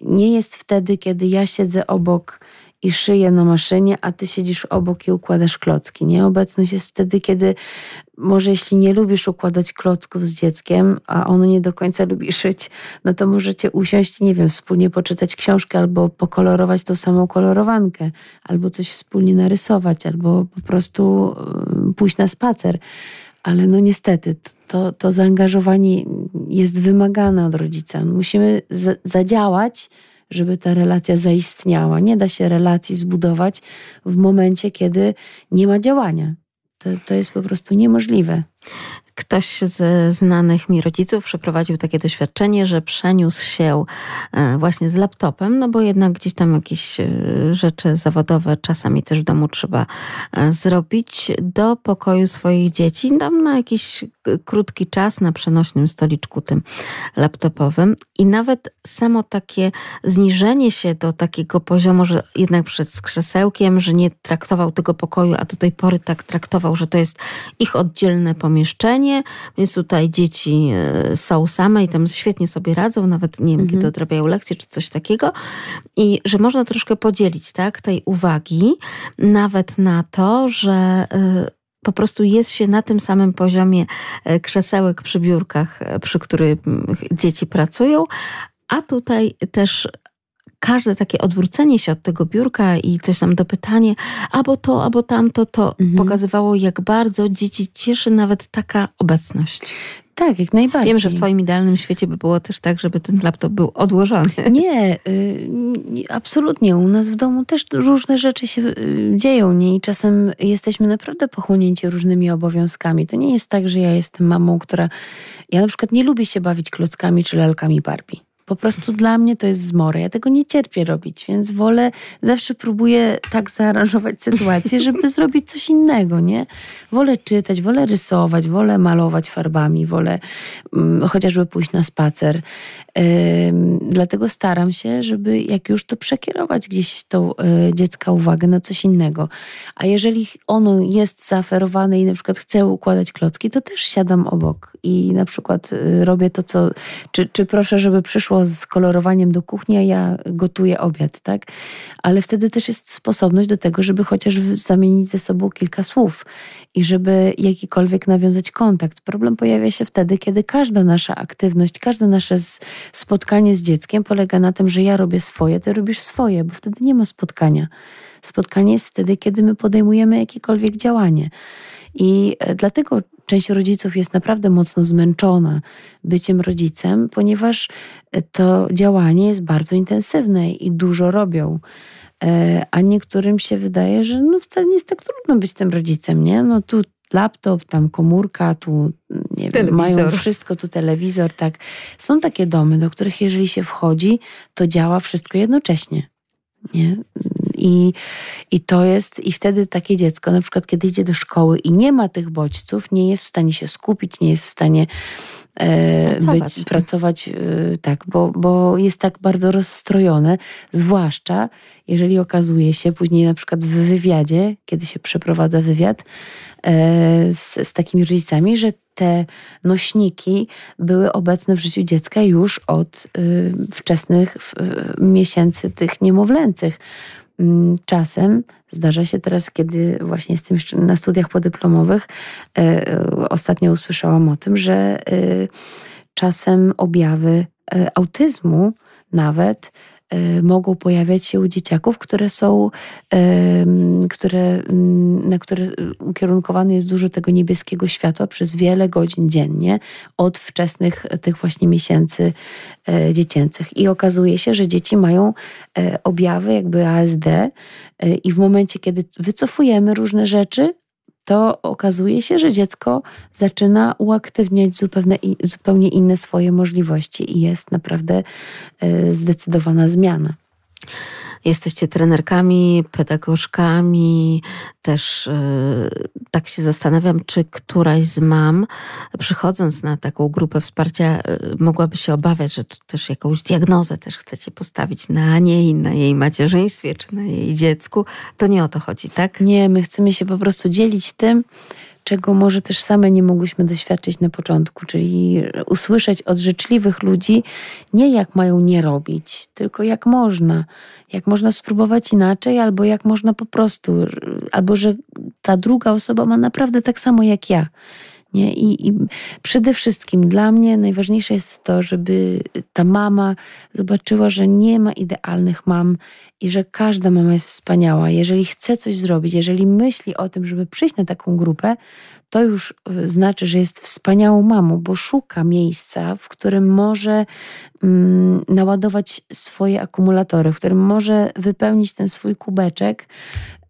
nie jest wtedy, kiedy ja siedzę obok i szyje na maszynie, a ty siedzisz obok i układasz klocki. Nieobecność jest wtedy, kiedy może jeśli nie lubisz układać klocków z dzieckiem, a ono nie do końca lubi szyć, no to możecie usiąść nie wiem, wspólnie poczytać książkę albo pokolorować tą samą kolorowankę, albo coś wspólnie narysować, albo po prostu y, pójść na spacer. Ale no niestety, to, to zaangażowanie jest wymagane od rodzica. Musimy zadziałać, żeby ta relacja zaistniała. Nie da się relacji zbudować w momencie, kiedy nie ma działania. To, to jest po prostu niemożliwe. Ktoś ze znanych mi rodziców przeprowadził takie doświadczenie, że przeniósł się e, właśnie z laptopem, no bo jednak gdzieś tam jakieś e, rzeczy zawodowe czasami też w domu trzeba e, zrobić, do pokoju swoich dzieci, tam na jakiś krótki czas na przenośnym stoliczku tym laptopowym. I nawet samo takie zniżenie się do takiego poziomu, że jednak przed krzesełkiem, że nie traktował tego pokoju, a do tej pory tak traktował, że to jest ich oddzielne pomieszczenie, więc tutaj dzieci e, są same i tam świetnie sobie radzą, nawet nie wiem, mhm. kiedy odrabiają lekcje czy coś takiego. I że można troszkę podzielić tak, tej uwagi nawet na to, że e, po prostu jest się na tym samym poziomie e, krzesełek przy biurkach, przy których dzieci pracują, a tutaj też każde takie odwrócenie się od tego biurka i coś tam dopytanie, albo to, albo tamto, to mhm. pokazywało, jak bardzo dzieci cieszy nawet taka obecność. Tak, jak najbardziej. Wiem, że w Twoim idealnym świecie by było też tak, żeby ten laptop był odłożony. Nie, y, absolutnie. U nas w domu też różne rzeczy się y, dzieją, nie? I czasem jesteśmy naprawdę pochłonięci różnymi obowiązkami. To nie jest tak, że ja jestem mamą, która. Ja na przykład nie lubię się bawić klockami czy lalkami Barbie. Po prostu dla mnie to jest zmora. Ja tego nie cierpię robić, więc wolę, zawsze próbuję tak zaaranżować sytuację, żeby zrobić coś innego, nie? Wolę czytać, wolę rysować, wolę malować farbami, wolę um, chociażby pójść na spacer. Dlatego staram się, żeby jak już to przekierować gdzieś tą e, dziecka uwagę na coś innego. A jeżeli ono jest zaoferowane i na przykład chce układać klocki, to też siadam obok i na przykład e, robię to, co. Czy, czy proszę, żeby przyszło z kolorowaniem do kuchni, a ja gotuję obiad, tak? Ale wtedy też jest sposobność do tego, żeby chociaż zamienić ze sobą kilka słów i żeby jakikolwiek nawiązać kontakt. Problem pojawia się wtedy, kiedy każda nasza aktywność, każde nasze spotkanie z dzieckiem polega na tym, że ja robię swoje, ty robisz swoje, bo wtedy nie ma spotkania. Spotkanie jest wtedy, kiedy my podejmujemy jakiekolwiek działanie. I e, dlatego część rodziców jest naprawdę mocno zmęczona byciem rodzicem, ponieważ e, to działanie jest bardzo intensywne i dużo robią. E, a niektórym się wydaje, że no wcale nie jest tak trudno być tym rodzicem, nie? No tu laptop, tam komórka, tu nie wiem, mają wszystko, tu telewizor, tak. Są takie domy, do których jeżeli się wchodzi, to działa wszystko jednocześnie. Nie? I, I to jest, i wtedy takie dziecko, na przykład kiedy idzie do szkoły i nie ma tych bodźców, nie jest w stanie się skupić, nie jest w stanie pracować, być, pracować e, tak, bo, bo jest tak bardzo rozstrojone, zwłaszcza jeżeli okazuje się później na przykład w wywiadzie, kiedy się przeprowadza wywiad e, z, z takimi rodzicami, że te nośniki były obecne w życiu dziecka już od wczesnych miesięcy tych niemowlęcych. Mm, czasem zdarza się teraz, kiedy właśnie jestem na studiach podyplomowych, y, ostatnio usłyszałam o tym, że czasem objawy autyzmu nawet mogą pojawiać się u dzieciaków, które są, które, mm, na które ukierunkowane jest dużo tego niebieskiego światła przez wiele godzin dziennie od wczesnych tych właśnie miesięcy e, dziecięcych. I okazuje się, że dzieci mają objawy jakby ASD i w momencie, kiedy wycofujemy różne rzeczy, to okazuje się, że dziecko zaczyna uaktywniać zupełnie, zupełnie inne swoje możliwości i jest naprawdę e, zdecydowana zmiana. Jesteście trenerkami, pedagogzkami, też yy, tak się zastanawiam, czy któraś z mam, przychodząc na taką grupę wsparcia, yy, mogłaby się obawiać, że tu też jakąś diagnozę też chcecie postawić na niej, na jej macierzyństwie, czy na jej dziecku. To nie o to chodzi, tak? Nie, my chcemy się po prostu dzielić tym, czego może też same nie mogłyśmy doświadczyć na początku, czyli usłyszeć od życzliwych ludzi nie jak mają nie robić, tylko jak można. Jak można spróbować inaczej, albo jak można po prostu, albo że ta druga osoba ma naprawdę tak samo jak ja. Nie? I, I przede wszystkim dla mnie najważniejsze jest to, żeby ta mama zobaczyła, że nie ma idealnych mam i że każda mama jest wspaniała. Jeżeli chce coś zrobić, jeżeli myśli o tym, żeby przyjść na taką grupę, to już y, znaczy, że jest wspaniałą mamą, bo szuka miejsca, w którym może mm, naładować swoje akumulatory, w którym może wypełnić ten swój kubeczek,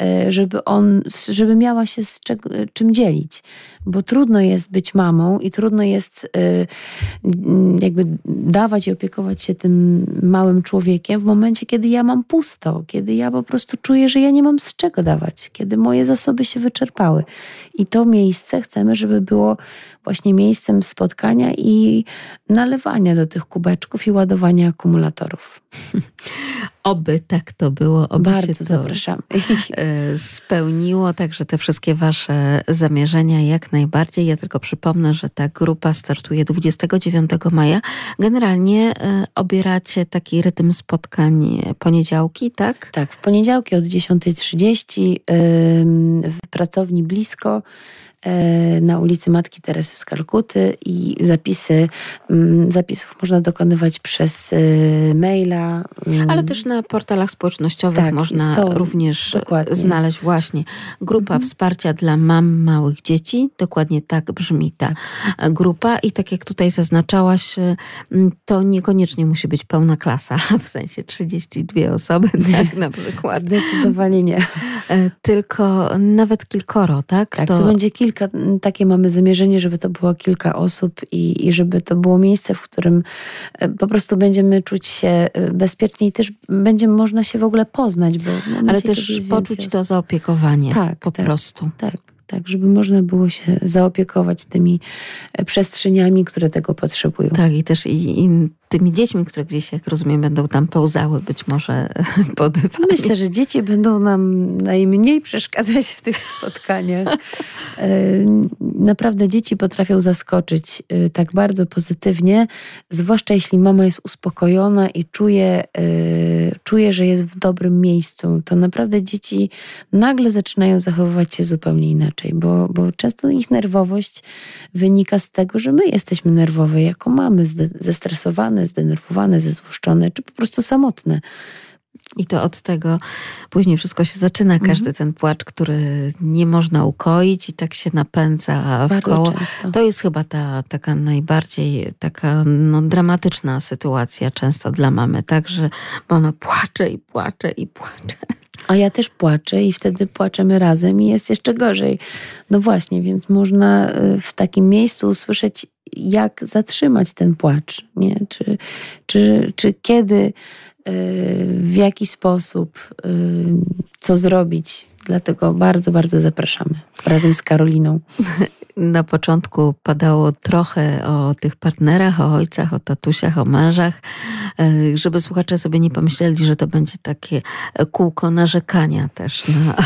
y, żeby on, żeby miała się z czego, czym dzielić. Bo trudno jest być mamą i trudno jest y, jakby dawać i opiekować się tym małym człowiekiem w momencie, kiedy ja mam pusto, kiedy ja po prostu czuję, że ja nie mam z czego dawać, kiedy moje zasoby się wyczerpały. I to miejsce chcemy, żeby było właśnie miejscem spotkania i nalewania do tych kubeczków i ładowania akumulatorów. Oby tak to było, oby Bardzo się to zapraszamy. E, spełniło, także te wszystkie Wasze zamierzenia jak najbardziej. Ja tylko przypomnę, że ta grupa startuje 29 maja. Generalnie e, obieracie taki rytm spotkań poniedziałki, tak? Tak, w poniedziałki od 10.30 w pracowni blisko na ulicy Matki Teresy z Kalkuty i zapisy, mm, zapisów można dokonywać przez e, maila. Mm. Ale też na portalach społecznościowych tak, można są, również dokładnie. znaleźć właśnie grupa mhm. wsparcia dla mam małych dzieci. Dokładnie tak brzmi ta grupa i tak jak tutaj zaznaczałaś, to niekoniecznie musi być pełna klasa, w sensie 32 osoby, tak na przykład. Zdecydowanie nie. E, tylko nawet kilkoro, tak? Tak, to, to będzie kilka kilka, takie mamy zamierzenie, żeby to było kilka osób i, i żeby to było miejsce, w którym e, po prostu będziemy czuć się e, bezpiecznie i też będzie można się w ogóle poznać. Bo Ale też poczuć to zaopiekowanie tak, po tak, prostu. Tak, tak, żeby można było się zaopiekować tymi e, przestrzeniami, które tego potrzebują. Tak, i też i, i tymi dziećmi, które gdzieś, jak rozumiem, będą tam pełzały być może po dywanie. Myślę, że dzieci będą nam najmniej przeszkadzać w tych spotkaniach. E, naprawdę dzieci potrafią zaskoczyć e, tak bardzo pozytywnie, zwłaszcza jeśli mama jest uspokojona i czuje, e, czuje, że jest w dobrym miejscu. To naprawdę dzieci nagle zaczynają zachowywać się zupełnie inaczej, bo, bo często ich nerwowość wynika z tego, że my jesteśmy nerwowe jako mamy, zestresowane, zdenerwowane, zezłoszczone, czy po prostu samotne. I to od tego później wszystko się zaczyna, mhm. każdy ten płacz, który nie można ukoić i tak się napędza w koło. To jest chyba ta taka najbardziej taka no, dramatyczna sytuacja często dla mamy, tak, że bo ona płacze i płacze i płacze. A ja też płaczę i wtedy płaczemy razem i jest jeszcze gorzej. No właśnie, więc można y, w takim miejscu usłyszeć, jak zatrzymać ten płacz, nie? Czy, czy, czy kiedy, y, w jaki sposób, y, co zrobić. Dlatego bardzo, bardzo zapraszamy razem z Karoliną. na początku padało trochę o tych partnerach, o ojcach, o tatusiach, o mężach, e, żeby słuchacze sobie nie pomyśleli, że to będzie takie kółko narzekania też na,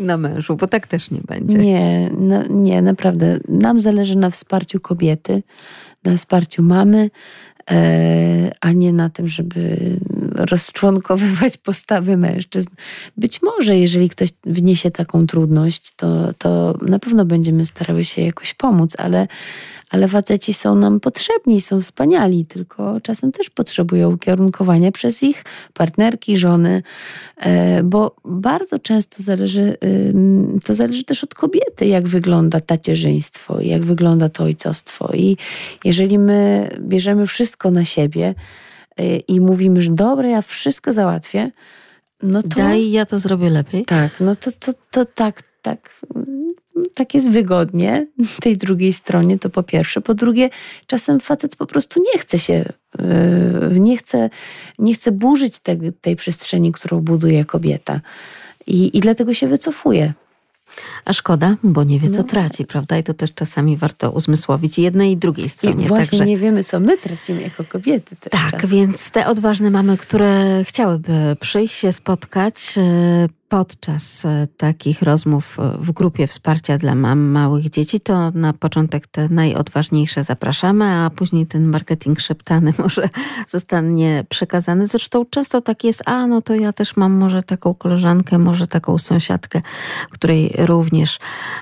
na mężu, bo tak też nie będzie. Nie, no, nie, naprawdę. Nam zależy na wsparciu kobiety, na wsparciu mamy, a nie na tym, żeby rozczłonkowywać postawy mężczyzn. Być może, jeżeli ktoś wniesie taką trudność, to, to na pewno będziemy starały się jakoś pomóc, ale, ale faceci są nam potrzebni, są wspaniali, tylko czasem też potrzebują ukierunkowania przez ich partnerki, żony, e, bo bardzo często zależy, to zależy też od kobiety, jak wygląda tacierzyństwo, jak wygląda to ojcostwo. I jeżeli my bierzemy wszystko na siebie, Y, i mówimy, że dobra, ja wszystko załatwię, no to... Daj, ja to zrobię lepiej. Tak, no to, to, to tak, tak, tak jest wygodnie tej drugiej stronie, to po pierwsze. Po drugie, czasem facet po prostu nie chce się, y, nie chce, nie chce burzyć te, tej przestrzeni, którą buduje kobieta. I, I dlatego się wycofuje. A szkoda, bo nie wie, co no. traci, prawda? I to też czasami warto uzmysłowić jednej i drugiej stronie. I właśnie Także... nie wiemy, co my tracimy jako kobiety. tak, czasem. więc te odważne mamy, które chciałyby przyjść się spotkać, e, podczas e, takich rozmów e, w grupie wsparcia dla mam małych dzieci, to na początek te najodważniejsze zapraszamy, a później ten marketing szeptany może zostanie przekazany. Zresztą często tak jest, a no to ja też mam może taką koleżankę, może taką sąsiadkę, której również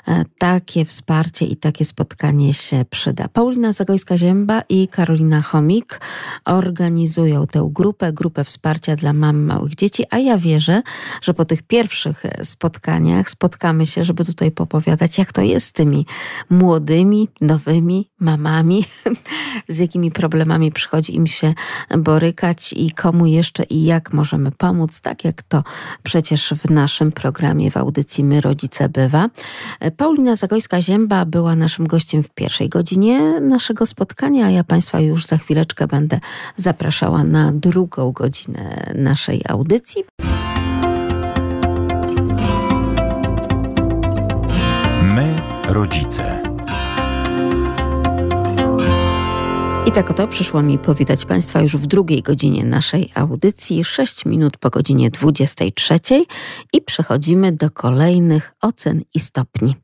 e, takie wsparcie i takie spotkanie się przyda. Paulina Zagojska-Zięba i Karolina Chomik organizują tę grupę, grupę wsparcia dla mam małych dzieci, a ja wierzę, że po tych pierwszych e, spotkaniach spotkamy się, żeby tutaj popowiadać, jak to jest z tymi młodymi, nowymi mamami, z jakimi problemami przychodzi im się borykać i komu jeszcze i jak możemy pomóc, tak jak to przecież w naszym programie w audycji My Rodzice bywa. E, Paulina Zagojska-Zięba była naszym gościem w pierwszej godzinie naszego spotkania, a ja Państwa już za chwileczkę będę zapraszała na drugą godzinę naszej audycji. Rodzice. I tak oto przyszło mi powitać Państwa już w drugiej godzinie naszej audycji, 6 minut po godzinie 23 i przechodzimy do kolejnych ocen i stopni.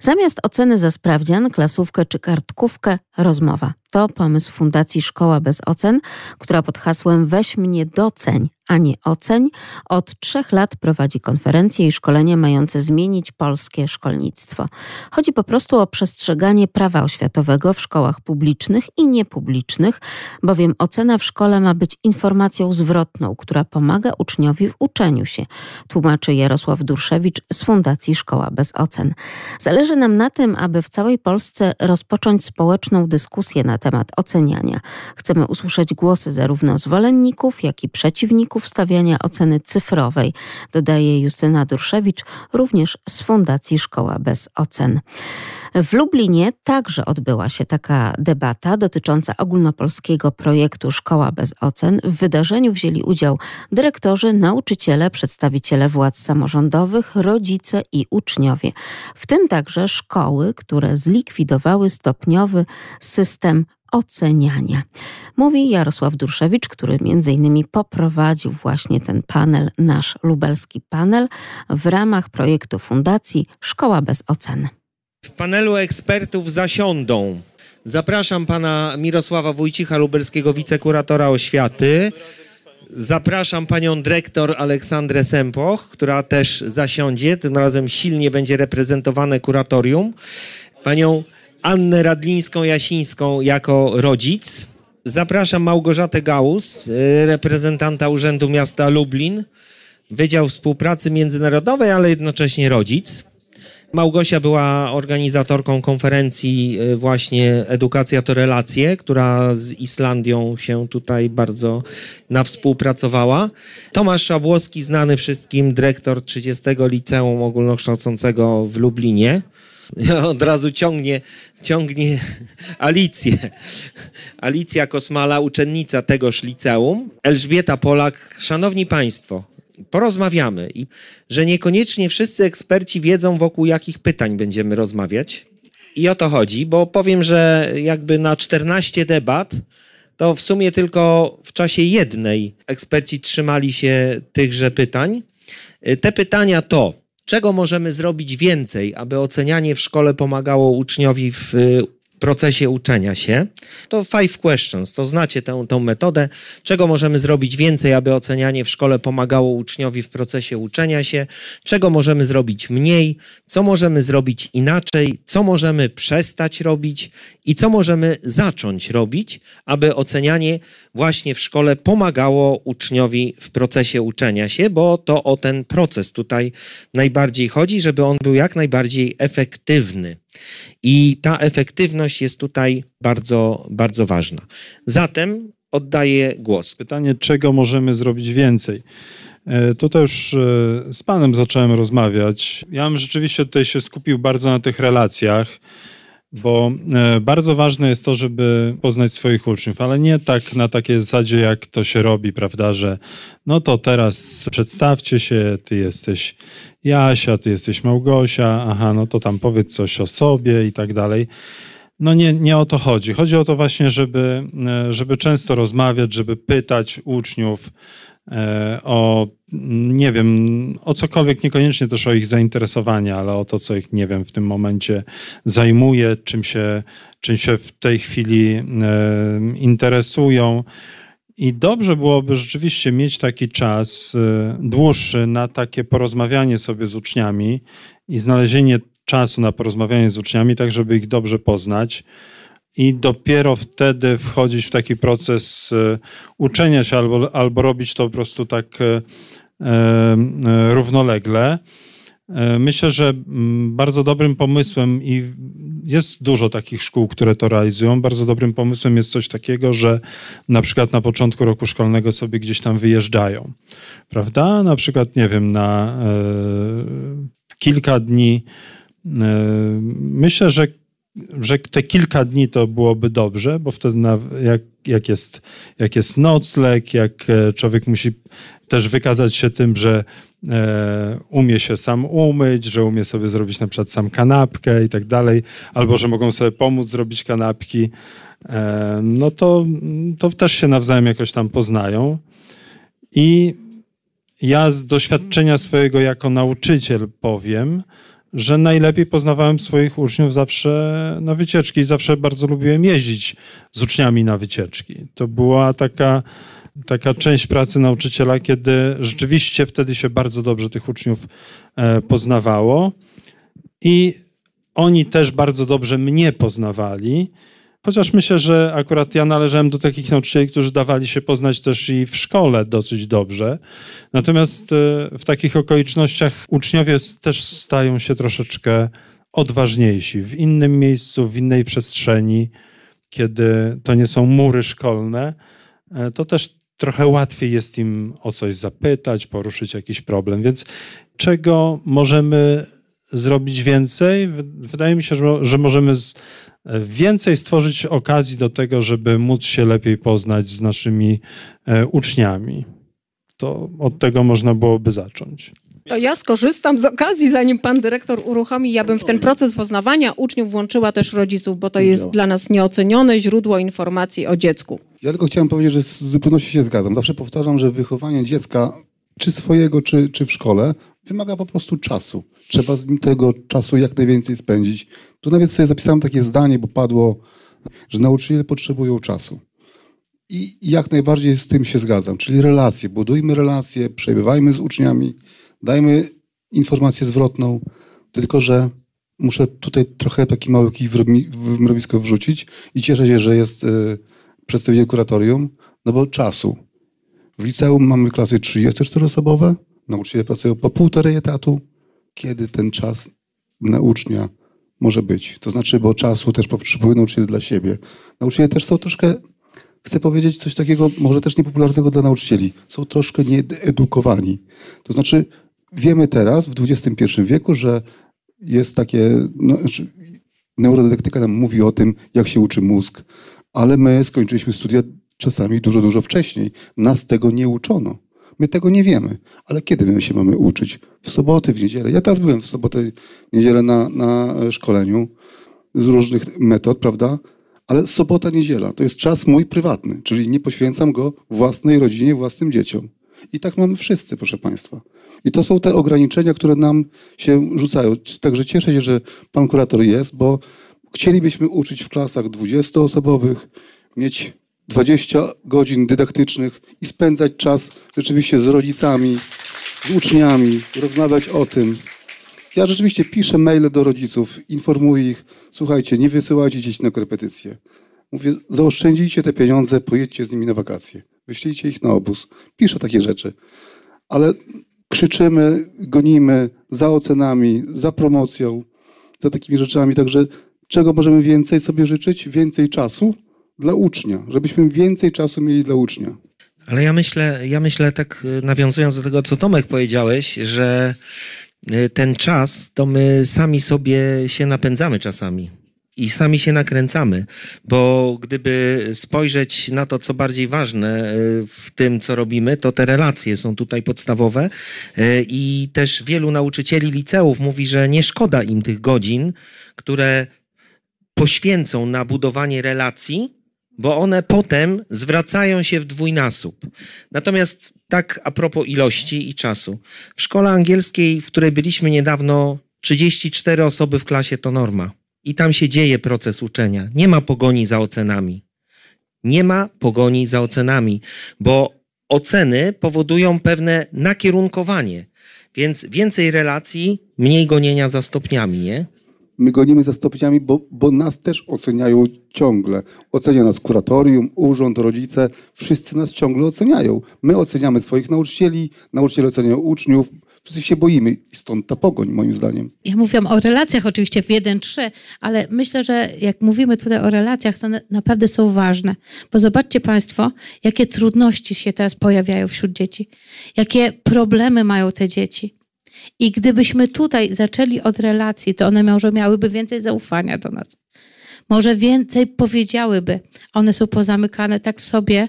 Zamiast oceny za sprawdzian, klasówkę czy kartkówkę, rozmowa. To pomysł Fundacji Szkoła bez ocen, która pod hasłem Weź mnie doceń, a nie oceń, od trzech lat prowadzi konferencje i szkolenie mające zmienić polskie szkolnictwo. Chodzi po prostu o przestrzeganie prawa oświatowego w szkołach publicznych i niepublicznych, bowiem ocena w szkole ma być informacją zwrotną, która pomaga uczniowi w uczeniu się, tłumaczy Jarosław Durszewicz z Fundacji Szkoła bez ocen. Zależy nam na tym, aby w całej Polsce rozpocząć społeczną dyskusję na temat oceniania. Chcemy usłyszeć głosy zarówno zwolenników, jak i przeciwników stawiania oceny cyfrowej, dodaje Justyna Durszewicz, również z Fundacji Szkoła bez ocen. W Lublinie także odbyła się taka debata dotycząca ogólnopolskiego projektu Szkoła bez ocen. W wydarzeniu wzięli udział dyrektorzy, nauczyciele, przedstawiciele władz samorządowych, rodzice i uczniowie, w tym także szkoły, które zlikwidowały stopniowy system oceniania. Mówi Jarosław Durszewicz, który między innymi poprowadził właśnie ten panel, nasz lubelski panel, w ramach projektu Fundacji Szkoła bez ocen. W panelu ekspertów zasiądą. Zapraszam pana Mirosława Wójcicha Lubelskiego, wicekuratora oświaty. Zapraszam panią dyrektor Aleksandrę Sempoch, która też zasiądzie. Tym razem silnie będzie reprezentowane kuratorium. Panią Annę Radlińską-Jasińską jako rodzic. Zapraszam Małgorzatę Gałus, y, reprezentanta Urzędu Miasta Lublin, Wydział Współpracy Międzynarodowej, ale jednocześnie rodzic. Małgosia była organizatorką konferencji y, właśnie Edukacja to relacje, która z Islandią się tutaj bardzo nawspółpracowała. Tomasz Szabłowski, znany wszystkim, dyrektor 30 Liceum Ogólnokształcącego w Lublinie. Od razu ciągnie, ciągnie Alicję. Alicja Kosmala, uczennica tegoż liceum. Elżbieta Polak. Szanowni Państwo, porozmawiamy. I że niekoniecznie wszyscy eksperci wiedzą, wokół jakich pytań będziemy rozmawiać. I o to chodzi, bo powiem, że jakby na 14 debat, to w sumie tylko w czasie jednej eksperci trzymali się tychże pytań. Te pytania to, czego możemy zrobić więcej, aby ocenianie w szkole pomagało uczniowi w procesie uczenia się. To five questions, to znacie tę, tę metodę. Czego możemy zrobić więcej, aby ocenianie w szkole pomagało uczniowi w procesie uczenia się? Czego możemy zrobić mniej? Co możemy zrobić inaczej? Co możemy przestać robić? I co możemy zacząć robić, aby ocenianie właśnie w szkole pomagało uczniowi w procesie uczenia się, bo to o ten proces tutaj najbardziej chodzi, żeby on był jak najbardziej efektywny. I ta efektywność jest tutaj bardzo, bardzo ważna. Zatem oddaję głos. Pytanie, czego możemy zrobić więcej? E, tutaj już e, z Panem zacząłem rozmawiać. Ja bym rzeczywiście tutaj się skupił bardzo na tych relacjach, bo e, bardzo ważne jest to, żeby poznać swoich uczniów, ale nie tak na takiej zasadzie, jak to się robi, prawda, że no to teraz przedstawcie się, ty jesteś Jasia, ty jesteś Małgosia, aha, no to tam powiedz coś o sobie i tak dalej. No nie, nie o to chodzi. Chodzi o to właśnie, żeby, e, żeby często rozmawiać, żeby pytać uczniów o nie wiem, o cokolwiek, niekoniecznie też o ich zainteresowania, ale o to, co ich, nie wiem, w tym momencie zajmuje, czym się, czym się w tej chwili e, interesują. I dobrze byłoby rzeczywiście mieć taki czas e, dłuższy na takie porozmawianie sobie z uczniami i znalezienie czasu na porozmawianie z uczniami, tak żeby ich dobrze poznać. I dopiero wtedy wchodzić w taki proces e, uczenia się albo, albo robić to po prostu tak E, równolegle. E, myślę, że bardzo dobrym pomysłem i jest dużo takich szkół, które to realizują. Bardzo dobrym pomysłem jest coś takiego, że na przykład na początku roku szkolnego sobie gdzieś tam wyjeżdżają. Prawda? Na przykład, nie wiem, na kilka dni. myślę, że że te kilka dni to byłoby dobrze, bo wtedy na, jak, jak, jest, jak jest nocleg, jak człowiek musi też wykazać się tym, że e, umie się sam umyć, że umie sobie zrobić na przykład sam kanapkę i tak dalej, albo że mogą sobie pomóc zrobić kanapki, e, no to, to też się nawzajem jakoś tam poznają. I ja z doświadczenia swojego jako nauczyciel powiem, że najlepiej poznawałem swoich uczniów zawsze na wycieczki i zawsze bardzo lubiłem jeździć z uczniami na wycieczki. To była taka taka część pracy nauczyciela, kiedy rzeczywiście wtedy się bardzo dobrze tych uczniów e, poznawało i oni też bardzo dobrze mnie poznawali. Chociaż myślę, że akurat ja należałem do takich nauczycieli, którzy dawali się poznać też i w szkole dosyć dobrze. Natomiast e, w takich okolicznościach uczniowie też stają się troszeczkę odważniejsi w innym miejscu, w innej przestrzeni, kiedy to nie są mury szkolne. E, to też trochę łatwiej jest im o coś zapytać, poruszyć jakiś problem. Więc czego możemy zrobić więcej? Wydaje mi się, że, że możemy więcej stworzyć okazji do tego, żeby móc się lepiej poznać z naszymi e, uczniami. To od tego można byłoby zacząć. To ja skorzystam z okazji, zanim pan dyrektor uruchomi, ja bym w ten proces poznawania uczniów włączyła też rodziców, bo to jest dla nas nieocenione źródło informacji o dziecku. Ja tylko chciałem powiedzieć, że z zupełności się zgadzam. Zawsze powtarzam, że wychowanie dziecka, czy swojego, czy, czy w szkole, wymaga po prostu czasu. Trzeba z nim tego czasu jak najwięcej spędzić. Tu nawet sobie zapisałem takie zdanie, bo padło, że nauczyciele potrzebują czasu. I jak najbardziej z tym się zgadzam. Czyli relacje. Budujmy relacje, przebywajmy z uczniami, dajmy informację zwrotną, tylko że muszę tutaj trochę taki mały kij w mrowisko wrzucić i cieszę się, że jest y, przedstawiciel kuratorium, no bo czasu. W liceum mamy klasy 34-osobowe, nauczyciele pracują po półtorej etatu. Kiedy ten czas na ucznia może być? To znaczy, bo czasu też potrzebują nauczyciele dla siebie. Nauczyciele też są troszkę, chcę powiedzieć coś takiego, może też niepopularnego dla nauczycieli, są troszkę nieedukowani. To znaczy, wiemy teraz, w XXI wieku, że jest takie, no, znaczy, neurodydaktyka nam mówi o tym, jak się uczy mózg, ale my skończyliśmy studia czasami dużo, dużo wcześniej. Nas tego nie uczono. My tego nie wiemy. Ale kiedy my się mamy uczyć? W soboty, w niedzielę. Ja teraz byłem w sobotę, niedzielę na, na szkoleniu z różnych metod, prawda? Ale sobota, niedziela to jest czas mój prywatny, czyli nie poświęcam go własnej rodzinie, własnym dzieciom. I tak mamy wszyscy, proszę Państwa. I to są te ograniczenia, które nam się rzucają. Także cieszę się, że pan kurator jest, bo Chcielibyśmy uczyć w klasach 20-osobowych, mieć 20 godzin dydaktycznych i spędzać czas rzeczywiście z rodzicami, z uczniami, rozmawiać o tym. Ja rzeczywiście piszę maile do rodziców, informuję ich, słuchajcie, nie wysyłajcie dzieci na korepetycje. Mówię, zaoszczędzicie te pieniądze, pojedźcie z nimi na wakacje. Wyślijcie ich na obóz. Piszę takie rzeczy. Ale krzyczymy, gonimy za ocenami, za promocją, za takimi rzeczami. Także Czego możemy więcej sobie życzyć? Więcej czasu dla ucznia, żebyśmy więcej czasu mieli dla ucznia. Ale ja myślę, ja myślę tak y, nawiązując do tego, co Tomek powiedziałeś, że y, ten czas to my sami sobie się napędzamy czasami i sami się nakręcamy, bo gdyby spojrzeć na to, co bardziej ważne y, w tym, co robimy, to te relacje są tutaj podstawowe i też wielu nauczycieli liceów mówi, że nie szkoda im tych godzin, które poświęcą na budowanie relacji, bo one potem zwracają się w dwójnasób. Natomiast tak a propos ilości i czasu. W szkole angielskiej, w której byliśmy niedawno, 34 osoby w klasie to norma. I tam się dzieje proces uczenia. Nie ma pogoni za ocenami. Nie ma pogoni za ocenami, bo oceny powodują pewne nakierunkowanie. Więc więcej relacji, mniej gonienia za stopniami, nie? My gonimy za stopniami, bo, bo nas też oceniają ciągle. Ocenia nas kuratorium, urząd, rodzice. Wszyscy nas ciągle oceniają. My oceniamy swoich nauczycieli, nauczyciele oceniają uczniów. Wszyscy się boimy i stąd ta pogoń, moim zdaniem. Ja mówiłam o relacjach oczywiście w 1-3, ale myślę, że jak mówimy tutaj o relacjach, to naprawdę są ważne. Bo zobaczcie Państwo, jakie trudności się teraz pojawiają wśród dzieci, jakie problemy mają te dzieci. I gdybyśmy tutaj zaczęli od relacji, to one może miałyby więcej zaufania do nas. Może więcej powiedziałyby. One są pozamykane tak w sobie.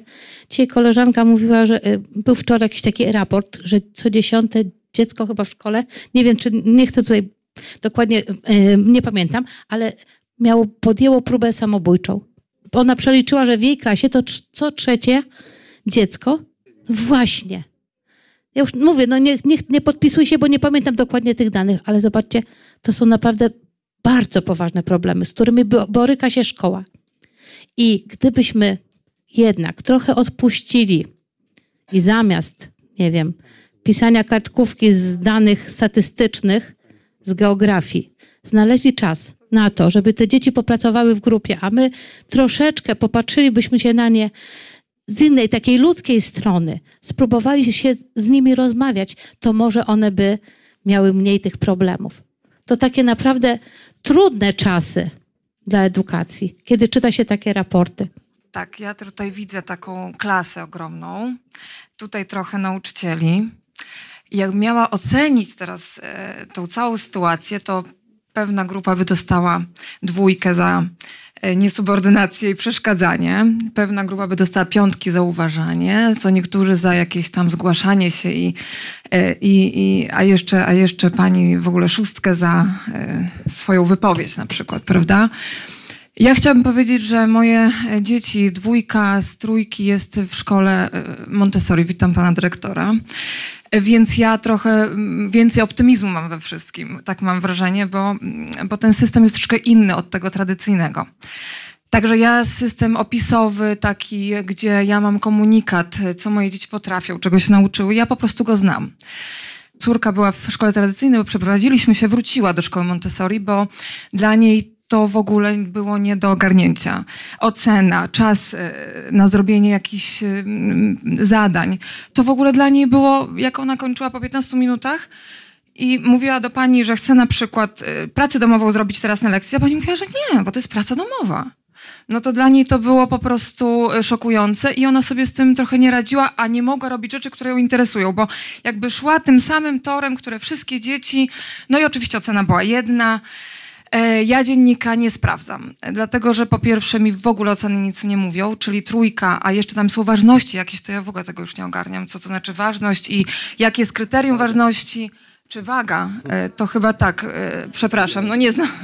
Dzisiaj koleżanka mówiła, że y, był wczoraj jakiś taki raport, że co dziesiąte dziecko chyba w szkole, nie wiem, czy nie chcę tutaj dokładnie, y, nie pamiętam, ale miało, podjęło próbę samobójczą. Ona przeliczyła, że w jej klasie to co trzecie dziecko właśnie ja już mówię, no nie, nie, nie podpisuj się, bo nie pamiętam dokładnie tych danych, ale zobaczcie, to są naprawdę bardzo poważne problemy, z którymi boryka się szkoła. I gdybyśmy jednak trochę odpuścili i zamiast, nie wiem, pisania kartkówki z danych statystycznych, z geografii, znaleźli czas na to, żeby te dzieci popracowały w grupie, a my troszeczkę popatrzylibyśmy się na nie z innej, takiej ludzkiej strony, spróbowali się z nimi rozmawiać, to może one by miały mniej tych problemów. To takie naprawdę trudne czasy dla edukacji, kiedy czyta się takie raporty. Tak, ja tutaj widzę taką klasę ogromną, tutaj trochę nauczycieli. Jak miała ocenić teraz e, tą całą sytuację, to pewna grupa by dostała dwójkę za niesubordynację i przeszkadzanie. Pewna grupa by dostała piątki za uważanie, co niektórzy za jakieś tam zgłaszanie się i, e, i, i a, jeszcze, a jeszcze pani w ogóle szóstkę za e, swoją wypowiedź na przykład, prawda? Ja chciałabym powiedzieć, że moje dzieci, dwójka z trójki jest w szkole Montessori. Witam pana dyrektora. Więc ja trochę więcej optymizmu mam we wszystkim, tak mam wrażenie, bo, bo ten system jest troszkę inny od tego tradycyjnego. Także ja system opisowy, taki, gdzie ja mam komunikat, co moje dzieci potrafią, czego się nauczyły, ja po prostu go znam. Córka była w szkole tradycyjnej, bo przeprowadziliśmy się, wróciła do szkoły Montessori, bo dla niej to w ogóle było nie do ogarnięcia. Ocena, czas e, na zrobienie jakichś e, zadań, to w ogóle dla niej było, jak ona kończyła po 15 minutach i mówiła do pani, że chce na przykład e, pracę domową zrobić teraz na lekcji, a pani mówiła, że nie, bo to jest praca domowa. No to dla niej to było po prostu szokujące i ona sobie z tym trochę nie radziła, a nie mogła robić rzeczy, które ją interesują, bo jakby szła tym samym torem, które wszystkie dzieci, no i oczywiście ocena była jedna, ja dziennika nie sprawdzam, dlatego że po pierwsze mi w ogóle oceny nic nie mówią, czyli trójka, a jeszcze tam są ważności jakieś, to ja w ogóle tego już nie ogarniam, co to znaczy ważność i jakie jest kryterium ważności, czy waga, e, to chyba tak, e, przepraszam, no nie znam.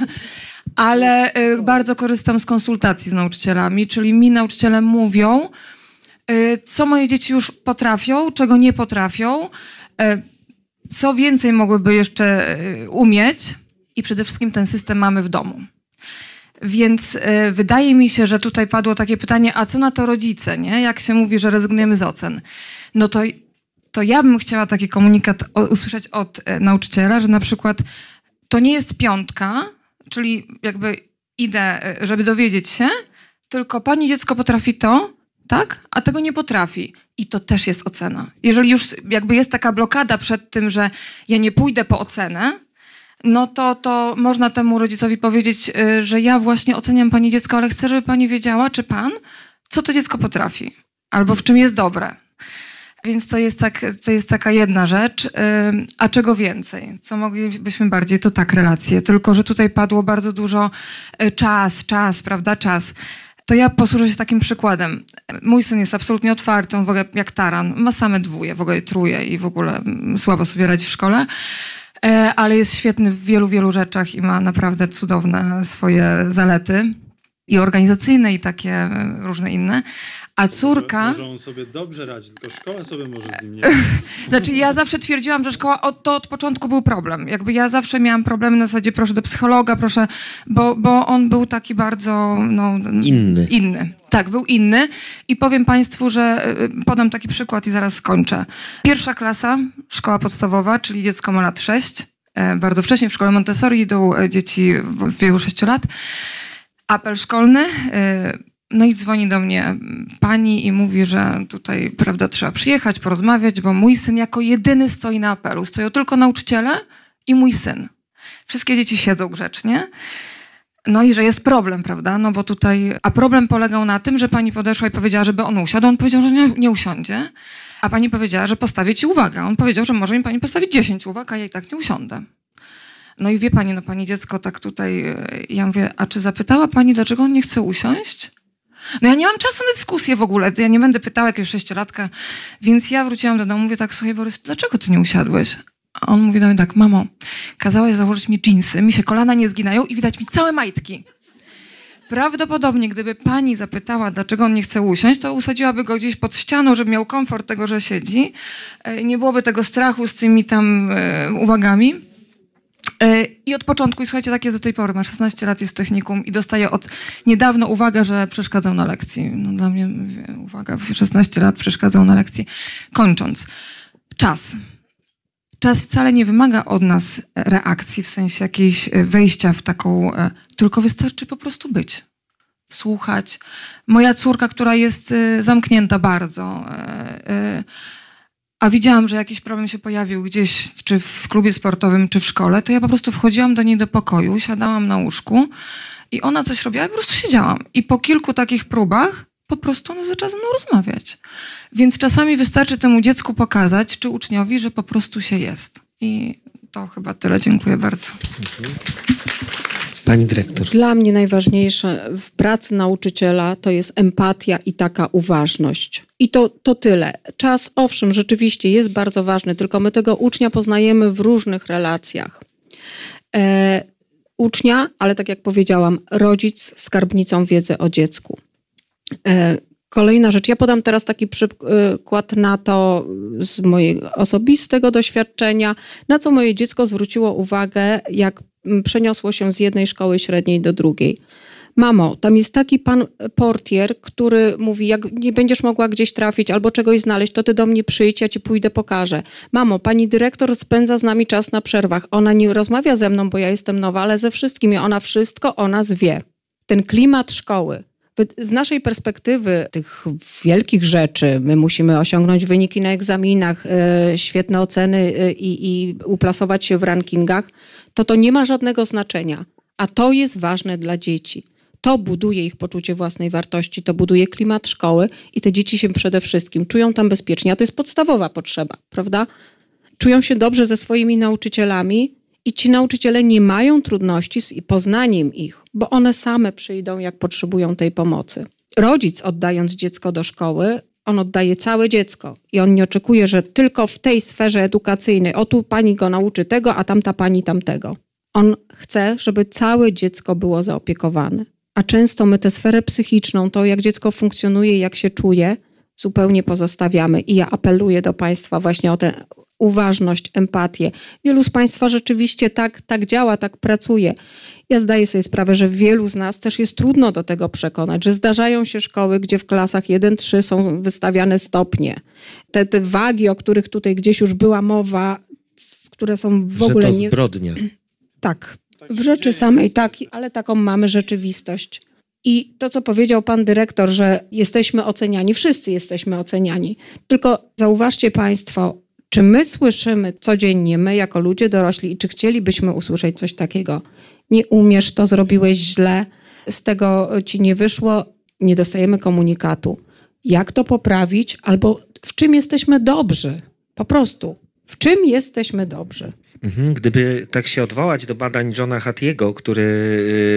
Ale bardzo korzystam z konsultacji z nauczycielami, czyli mi nauczyciele mówią, co moje dzieci już potrafią, czego nie potrafią, co więcej mogłyby jeszcze umieć, i przede wszystkim ten system mamy w domu. Więc y, wydaje mi się, że tutaj padło takie pytanie, a co na to rodzice, nie? Jak się mówi, że rezygnujemy z ocen? No to, to ja bym chciała taki komunikat usłyszeć od y, nauczyciela, że na przykład to nie jest piątka, czyli jakby idę, y, żeby dowiedzieć się, tylko pani dziecko potrafi to, tak? A tego nie potrafi. I to też jest ocena. Jeżeli już jakby jest taka blokada przed tym, że ja nie pójdę po ocenę, no to, to można temu rodzicowi powiedzieć, y, że ja właśnie oceniam pani dziecko, ale chcę, żeby pani wiedziała, czy pan, co to dziecko potrafi, albo w czym jest dobre. Więc to jest, tak, to jest taka jedna rzecz. Y, a czego więcej? Co moglibyśmy bardziej? To tak, relacje. Tylko, że tutaj padło bardzo dużo y, czas, czas, prawda, czas. To ja posłużę się takim przykładem. Mój syn jest absolutnie otwarty, on w ogóle jak taran, ma same dwóje, w ogóle truje i w ogóle słabo sobie radzi w szkole. E, ale jest świetny w wielu, wielu rzeczach i ma naprawdę cudowne swoje zalety. i organizacyjne, i takie e, różne inne. A córka. Może, może on sobie dobrze radzi, tylko szkoła sobie może z nim nie. Znaczy, ja zawsze twierdziłam, że szkoła od, to od początku był problem. Jakby ja zawsze miałam problemy na zasadzie proszę do psychologa, proszę, bo, bo on był taki bardzo no, Inny. Inny. Tak, był inny. I powiem Państwu, że y, podam taki przykład i zaraz skończę. Pierwsza klasa, szkoła podstawowa, czyli dziecko ma lat 6. E, Bardzo wcześnie w szkole Montessori idą e, dzieci w w wieku 6 lat. Apel szkolny. No i dzwoni do mnie pani i mówi, że tutaj, prawda, trzeba przyjechać, porozmawiać, bo mój syn jako jedyny stoi na apelu. Stoją tylko nauczyciele i mój syn. Wszystkie dzieci siedzą grzecznie. No i że jest problem, prawda? No bo tutaj. A problem polegał na tym, że pani podeszła i powiedziała, żeby on usiadł. On powiedział, że nie, nie usiądzie. A pani powiedziała, że postawię ci uwagę. On powiedział, że może mi pani postawić 10 uwag, a ja i tak nie usiądę. No i wie pani, no pani dziecko tak tutaj. e, Ja mówię, a czy zapytała pani, dlaczego on nie chce usiąść? No ja nie mam czasu na dyskusję w ogóle. Ja nie będę pytała jakiegoś sześciolatka. Więc ja wróciłam do domu, mówię tak, słuchaj Borys, dlaczego ty nie usiadłeś? A on mówi do mnie tak, mamo, kazałaś założyć mi dżinsy, mi się kolana nie zginają i widać mi całe majtki. Prawdopodobnie, gdyby pani zapytała, dlaczego on nie chce usiąść, to usadziłaby go gdzieś pod ścianą, żeby miał komfort tego, że siedzi. E, Nie byłoby tego strachu z tymi tam e, uwagami. E, I od początku, i słuchajcie, tak jest do tej pory, ma 16 lat, jest w technikum i dostaje od niedawno uwagę, że przeszkadzał na lekcji. No, dla mnie, uwaga, w 16 lat przeszkadzał na lekcji. Kończąc, czas. Czas wcale nie wymaga od nas reakcji, w sensie jakiejś e, wejścia w taką, e, tylko wystarczy po prostu być. Słuchać. Moja córka, która jest zamknięta bardzo, a widziałam, że jakiś problem się pojawił gdzieś, czy w klubie sportowym, czy w szkole, to ja po prostu wchodziłam do niej do pokoju, siadałam na łóżku i ona coś robiła, ja po prostu siedziałam. I po kilku takich próbach po prostu ona zaczęła ze mną rozmawiać. Więc czasami wystarczy temu dziecku pokazać, czy uczniowi, że po prostu się jest. I to chyba tyle. Dziękuję bardzo. Pani dyrektor. Dla mnie najważniejsze w pracy nauczyciela to jest empatia i taka uważność. I to, to tyle. Czas, owszem, rzeczywiście jest bardzo ważny, tylko my tego ucznia poznajemy w różnych relacjach. E, ucznia, ale tak jak powiedziałam, rodzic skarbnicą wiedzy o dziecku. E, Kolejna rzecz, ja podam teraz taki przykład na to z mojego osobistego doświadczenia, na co moje dziecko zwróciło uwagę, jak przeniosło się z jednej szkoły średniej do drugiej. Mamo, tam jest taki pan portier, który mówi, jak nie będziesz mogła gdzieś trafić albo czegoś znaleźć, to ty do mnie przyjdź, ja ci pójdę, pokażę. Mamo, pani dyrektor spędza z nami czas na przerwach. Ona nie rozmawia ze mną, bo ja jestem nowa, ale ze wszystkimi. Ona wszystko o nas wie. Ten klimat szkoły, z naszej perspektywy tych wielkich rzeczy, my musimy osiągnąć wyniki na egzaminach, e, świetne oceny e, i, i uplasować się w rankingach, to to nie ma żadnego znaczenia. A to jest ważne dla dzieci. To buduje ich poczucie własnej wartości, to buduje klimat szkoły i te dzieci się przede wszystkim czują tam bezpiecznie. A to jest podstawowa potrzeba, prawda? Czują się dobrze ze swoimi nauczycielami, i ci nauczyciele nie mają trudności z poznaniem ich, bo one same przyjdą, jak potrzebują tej pomocy. Rodzic, oddając dziecko do szkoły, on oddaje całe dziecko i on nie oczekuje, że tylko w tej sferze edukacyjnej, o tu pani go nauczy tego, a tamta pani tamtego. On chce, żeby całe dziecko było zaopiekowane. A często my tę sferę psychiczną, to jak dziecko funkcjonuje, jak się czuje, zupełnie pozostawiamy. I ja apeluję do Państwa właśnie o tę uważność, empatię. Wielu z Państwa rzeczywiście tak, tak działa, tak pracuje. Ja zdaję sobie sprawę, że wielu z nas też jest trudno do tego przekonać, że zdarzają się szkoły, gdzie w klasach 1-3 są wystawiane stopnie. Te, te wagi, o których tutaj gdzieś już była mowa, które są w Że ogóle to nie... zbrodnia. Tak, w rzeczy samej, tak, ale taką mamy rzeczywistość. I to, co powiedział pan dyrektor, że jesteśmy oceniani, wszyscy jesteśmy oceniani. Tylko zauważcie państwo, czy my słyszymy codziennie, my jako ludzie dorośli, i czy chcielibyśmy usłyszeć coś takiego? Nie umiesz, to zrobiłeś źle, z tego ci nie wyszło, nie dostajemy komunikatu. Jak to poprawić, albo w czym jesteśmy dobrzy? Po prostu. W czym jesteśmy dobrzy? Mhm, Gdyby tak się odwołać do badań Johna Hattiego, który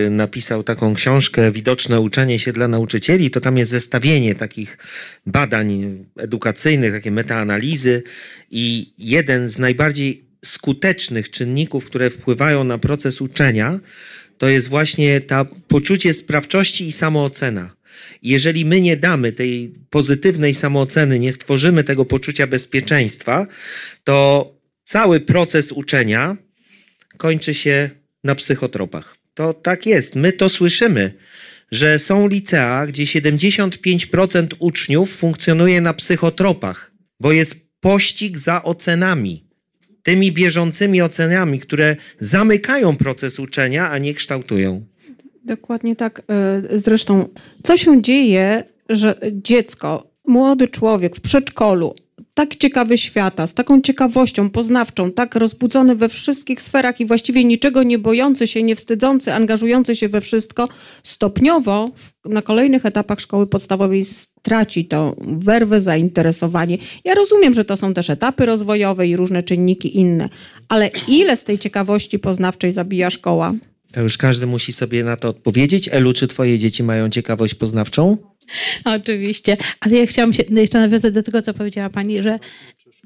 y, napisał taką książkę Widoczne uczenie się dla nauczycieli, to tam jest zestawienie takich badań edukacyjnych, takie metaanalizy i jeden z najbardziej skutecznych czynników, które wpływają na proces uczenia, to jest właśnie ta poczucie sprawczości i samoocena. Jeżeli my nie damy tej pozytywnej samooceny, nie stworzymy tego poczucia bezpieczeństwa, to cały proces uczenia kończy się na psychotropach. To tak jest. My to słyszymy, że są licea, gdzie 75% uczniów funkcjonuje na psychotropach, bo jest pościg za ocenami. Tymi bieżącymi ocenami, które zamykają proces uczenia, a nie kształtują. Dokładnie tak. E, Zresztą, co się dzieje, że dziecko, młody człowiek w przedszkolu, tak ciekawy świata, z taką ciekawością poznawczą, tak rozbudzony we wszystkich sferach i właściwie niczego nie bojący się, nie wstydzący, angażujący się we wszystko, stopniowo na kolejnych etapach szkoły podstawowej straci to werwę, zainteresowanie. Ja rozumiem, że to są też etapy rozwojowe i różne czynniki inne, ale ile z tej ciekawości poznawczej zabija szkoła? To już każdy musi sobie na to odpowiedzieć. Elu, czy twoje dzieci mają ciekawość poznawczą? Oczywiście, ale ja chciałam się jeszcze nawiązać do tego, co powiedziała Pani, że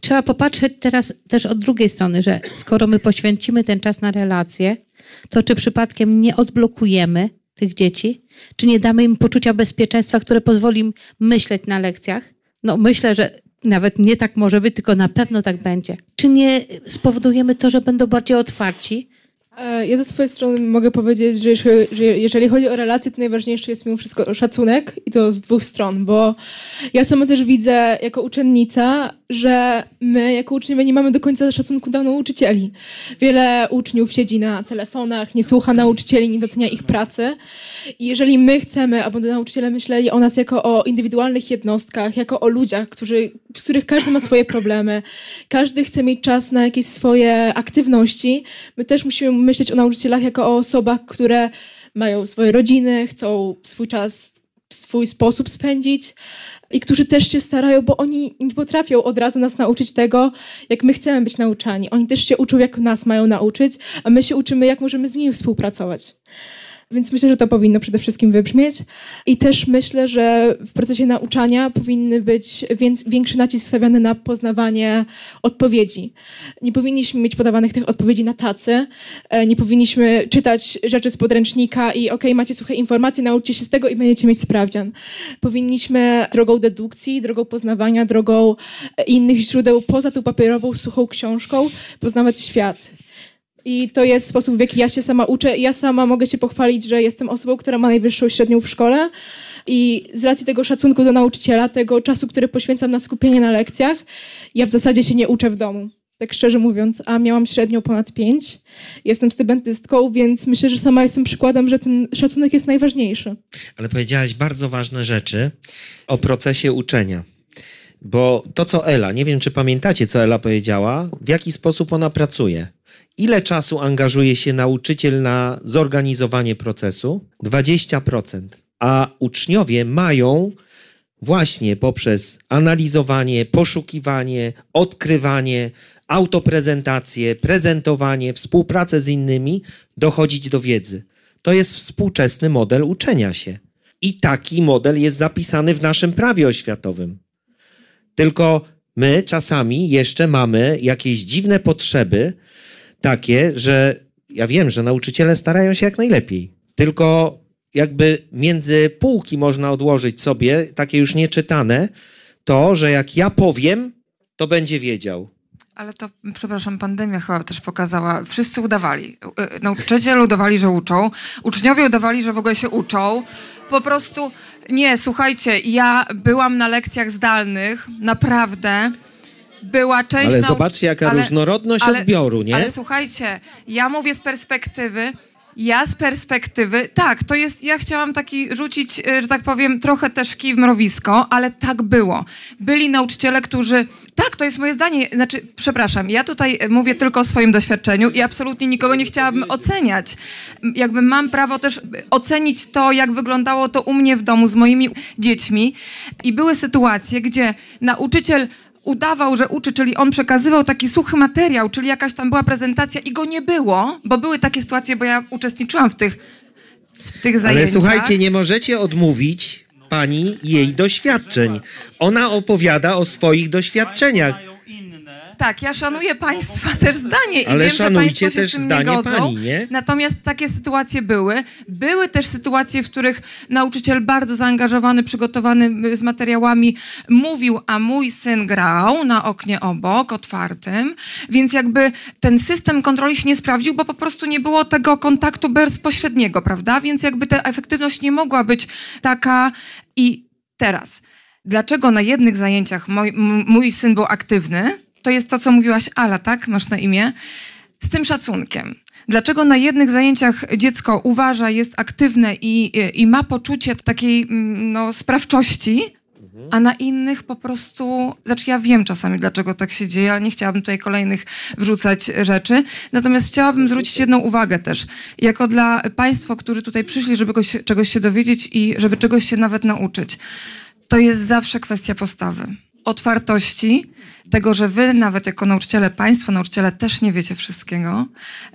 trzeba popatrzeć teraz też od drugiej strony, że skoro my poświęcimy ten czas na relacje, to czy przypadkiem nie odblokujemy tych dzieci, czy nie damy im poczucia bezpieczeństwa, które pozwoli im myśleć na lekcjach? No myślę, że nawet nie tak może być, tylko na pewno tak będzie. Czy nie spowodujemy to, że będą bardziej otwarci Ja ze swojej strony mogę powiedzieć, że jeżeli, że jeżeli chodzi o relacje, to najważniejszy jest mimo wszystko szacunek i to z dwóch stron, bo ja sama też widzę jako uczennica, że my jako uczniowie nie mamy do końca szacunku do nauczycieli. Wiele uczniów siedzi na telefonach, nie słucha nauczycieli, nie docenia ich pracy i jeżeli my chcemy, aby nauczyciele myśleli o nas jako o indywidualnych jednostkach, jako o ludziach, którzy, w których każdy ma swoje problemy, każdy chce mieć czas na jakieś swoje aktywności, my też musimy myśleć o nauczycielach jako o osobach, które mają swoje rodziny, chcą swój czas w swój sposób spędzić i którzy też się starają, bo oni nie potrafią od razu nas nauczyć tego, jak my chcemy być nauczani. Oni też się uczą, jak nas mają nauczyć, a my się uczymy, jak możemy z nimi współpracować. Więc myślę, że to powinno przede wszystkim wybrzmieć. I też myślę, że w procesie nauczania powinny być większy nacisk stawiany na poznawanie odpowiedzi. Nie powinniśmy mieć podawanych tych odpowiedzi na tacy. E, Nie powinniśmy czytać rzeczy z podręcznika i okej, macie suche informacje, nauczcie się z tego i będziecie mieć sprawdzian. Powinniśmy drogą dedukcji, drogą poznawania, drogą e, innych źródeł poza tą papierową, suchą książką poznawać świat. I to jest sposób, w jaki ja się sama uczę. Ja sama mogę się pochwalić, że jestem osobą, która ma najwyższą średnią w szkole. I z racji tego szacunku do nauczyciela, tego czasu, który poświęcam na skupienie na lekcjach, ja w zasadzie się nie uczę w domu. Tak szczerze mówiąc, a miałam średnią ponad pięć. Jestem studentystką, więc myślę, że sama jestem przykładem, że ten szacunek jest najważniejszy. Ale powiedziałaś bardzo ważne rzeczy o procesie uczenia. Bo to, co Ela, nie wiem, czy pamiętacie, co Ela powiedziała, w jaki sposób ona pracuje. Ile czasu angażuje się nauczyciel na zorganizowanie procesu? 20%. A uczniowie mają właśnie poprzez analizowanie, poszukiwanie, odkrywanie, autoprezentację, prezentowanie, współpracę z innymi dochodzić do wiedzy. To jest współczesny model uczenia się. I taki model jest zapisany w naszym prawie oświatowym. Tylko my czasami jeszcze mamy jakieś dziwne potrzeby, takie, że ja wiem, że nauczyciele starają się jak najlepiej. Tylko jakby między półki można odłożyć sobie, takie już nieczytane, to, że jak ja powiem, to będzie wiedział. Ale to, przepraszam, pandemia chyba też pokazała. Wszyscy udawali. Y, Nauczyciele udawali, że uczą. Uczniowie udawali, że w ogóle się uczą. Po prostu, nie, słuchajcie, ja byłam na lekcjach zdalnych, naprawdę. Była część Ale zobaczcie, jaka ale- różnorodność ale- odbioru, nie? Ale słuchajcie, ja mówię z perspektywy, ja z perspektywy, tak, to jest, ja chciałam taki rzucić, e, że tak powiem, trochę też kij w mrowisko, ale tak było. Byli nauczyciele, którzy, tak, to jest moje zdanie, znaczy, przepraszam, ja tutaj mówię tylko o swoim doświadczeniu i absolutnie nikogo nie chciałabym oceniać. Jakby mam prawo też ocenić to, jak wyglądało to u mnie w domu z moimi dziećmi i były sytuacje, gdzie nauczyciel udawał, że uczy, czyli on przekazywał taki suchy materiał, czyli jakaś tam była prezentacja i go nie było, bo były takie sytuacje, bo ja uczestniczyłam w tych, w tych Ale zajęciach. słuchajcie, nie możecie odmówić pani jej doświadczeń. Ona opowiada o swoich doświadczeniach. Tak, ja szanuję Państwa też zdanie i Ale wiem, że Państwo się też z tym zdanie nie godzą. pani, nie? Natomiast takie sytuacje były. Były też sytuacje, w których nauczyciel bardzo zaangażowany, przygotowany z materiałami mówił, a mój syn grał na oknie obok, otwartym, więc jakby ten system kontroli się nie sprawdził, bo po prostu nie było tego kontaktu bezpośredniego, prawda? Więc jakby ta efektywność nie mogła być taka i teraz. Dlaczego na jednych zajęciach mój, mój syn był aktywny? To jest to, co mówiłaś, Ala, tak? Masz na imię? Z tym szacunkiem. Dlaczego na jednych zajęciach dziecko uważa, jest aktywne i, i, ma poczucie takiej mm, no, sprawczości, a na innych po prostu, znaczy ja wiem czasami, dlaczego tak się dzieje, ale nie chciałabym tutaj kolejnych wrzucać rzeczy. Natomiast chciałabym zwrócić jedną uwagę też. Jako dla Państwa, którzy tutaj przyszli, żeby czegoś się dowiedzieć i żeby czegoś się nawet nauczyć. To jest zawsze kwestia postawy. Otwartości, tego, że wy nawet jako nauczyciele, państwo nauczyciele też nie wiecie wszystkiego.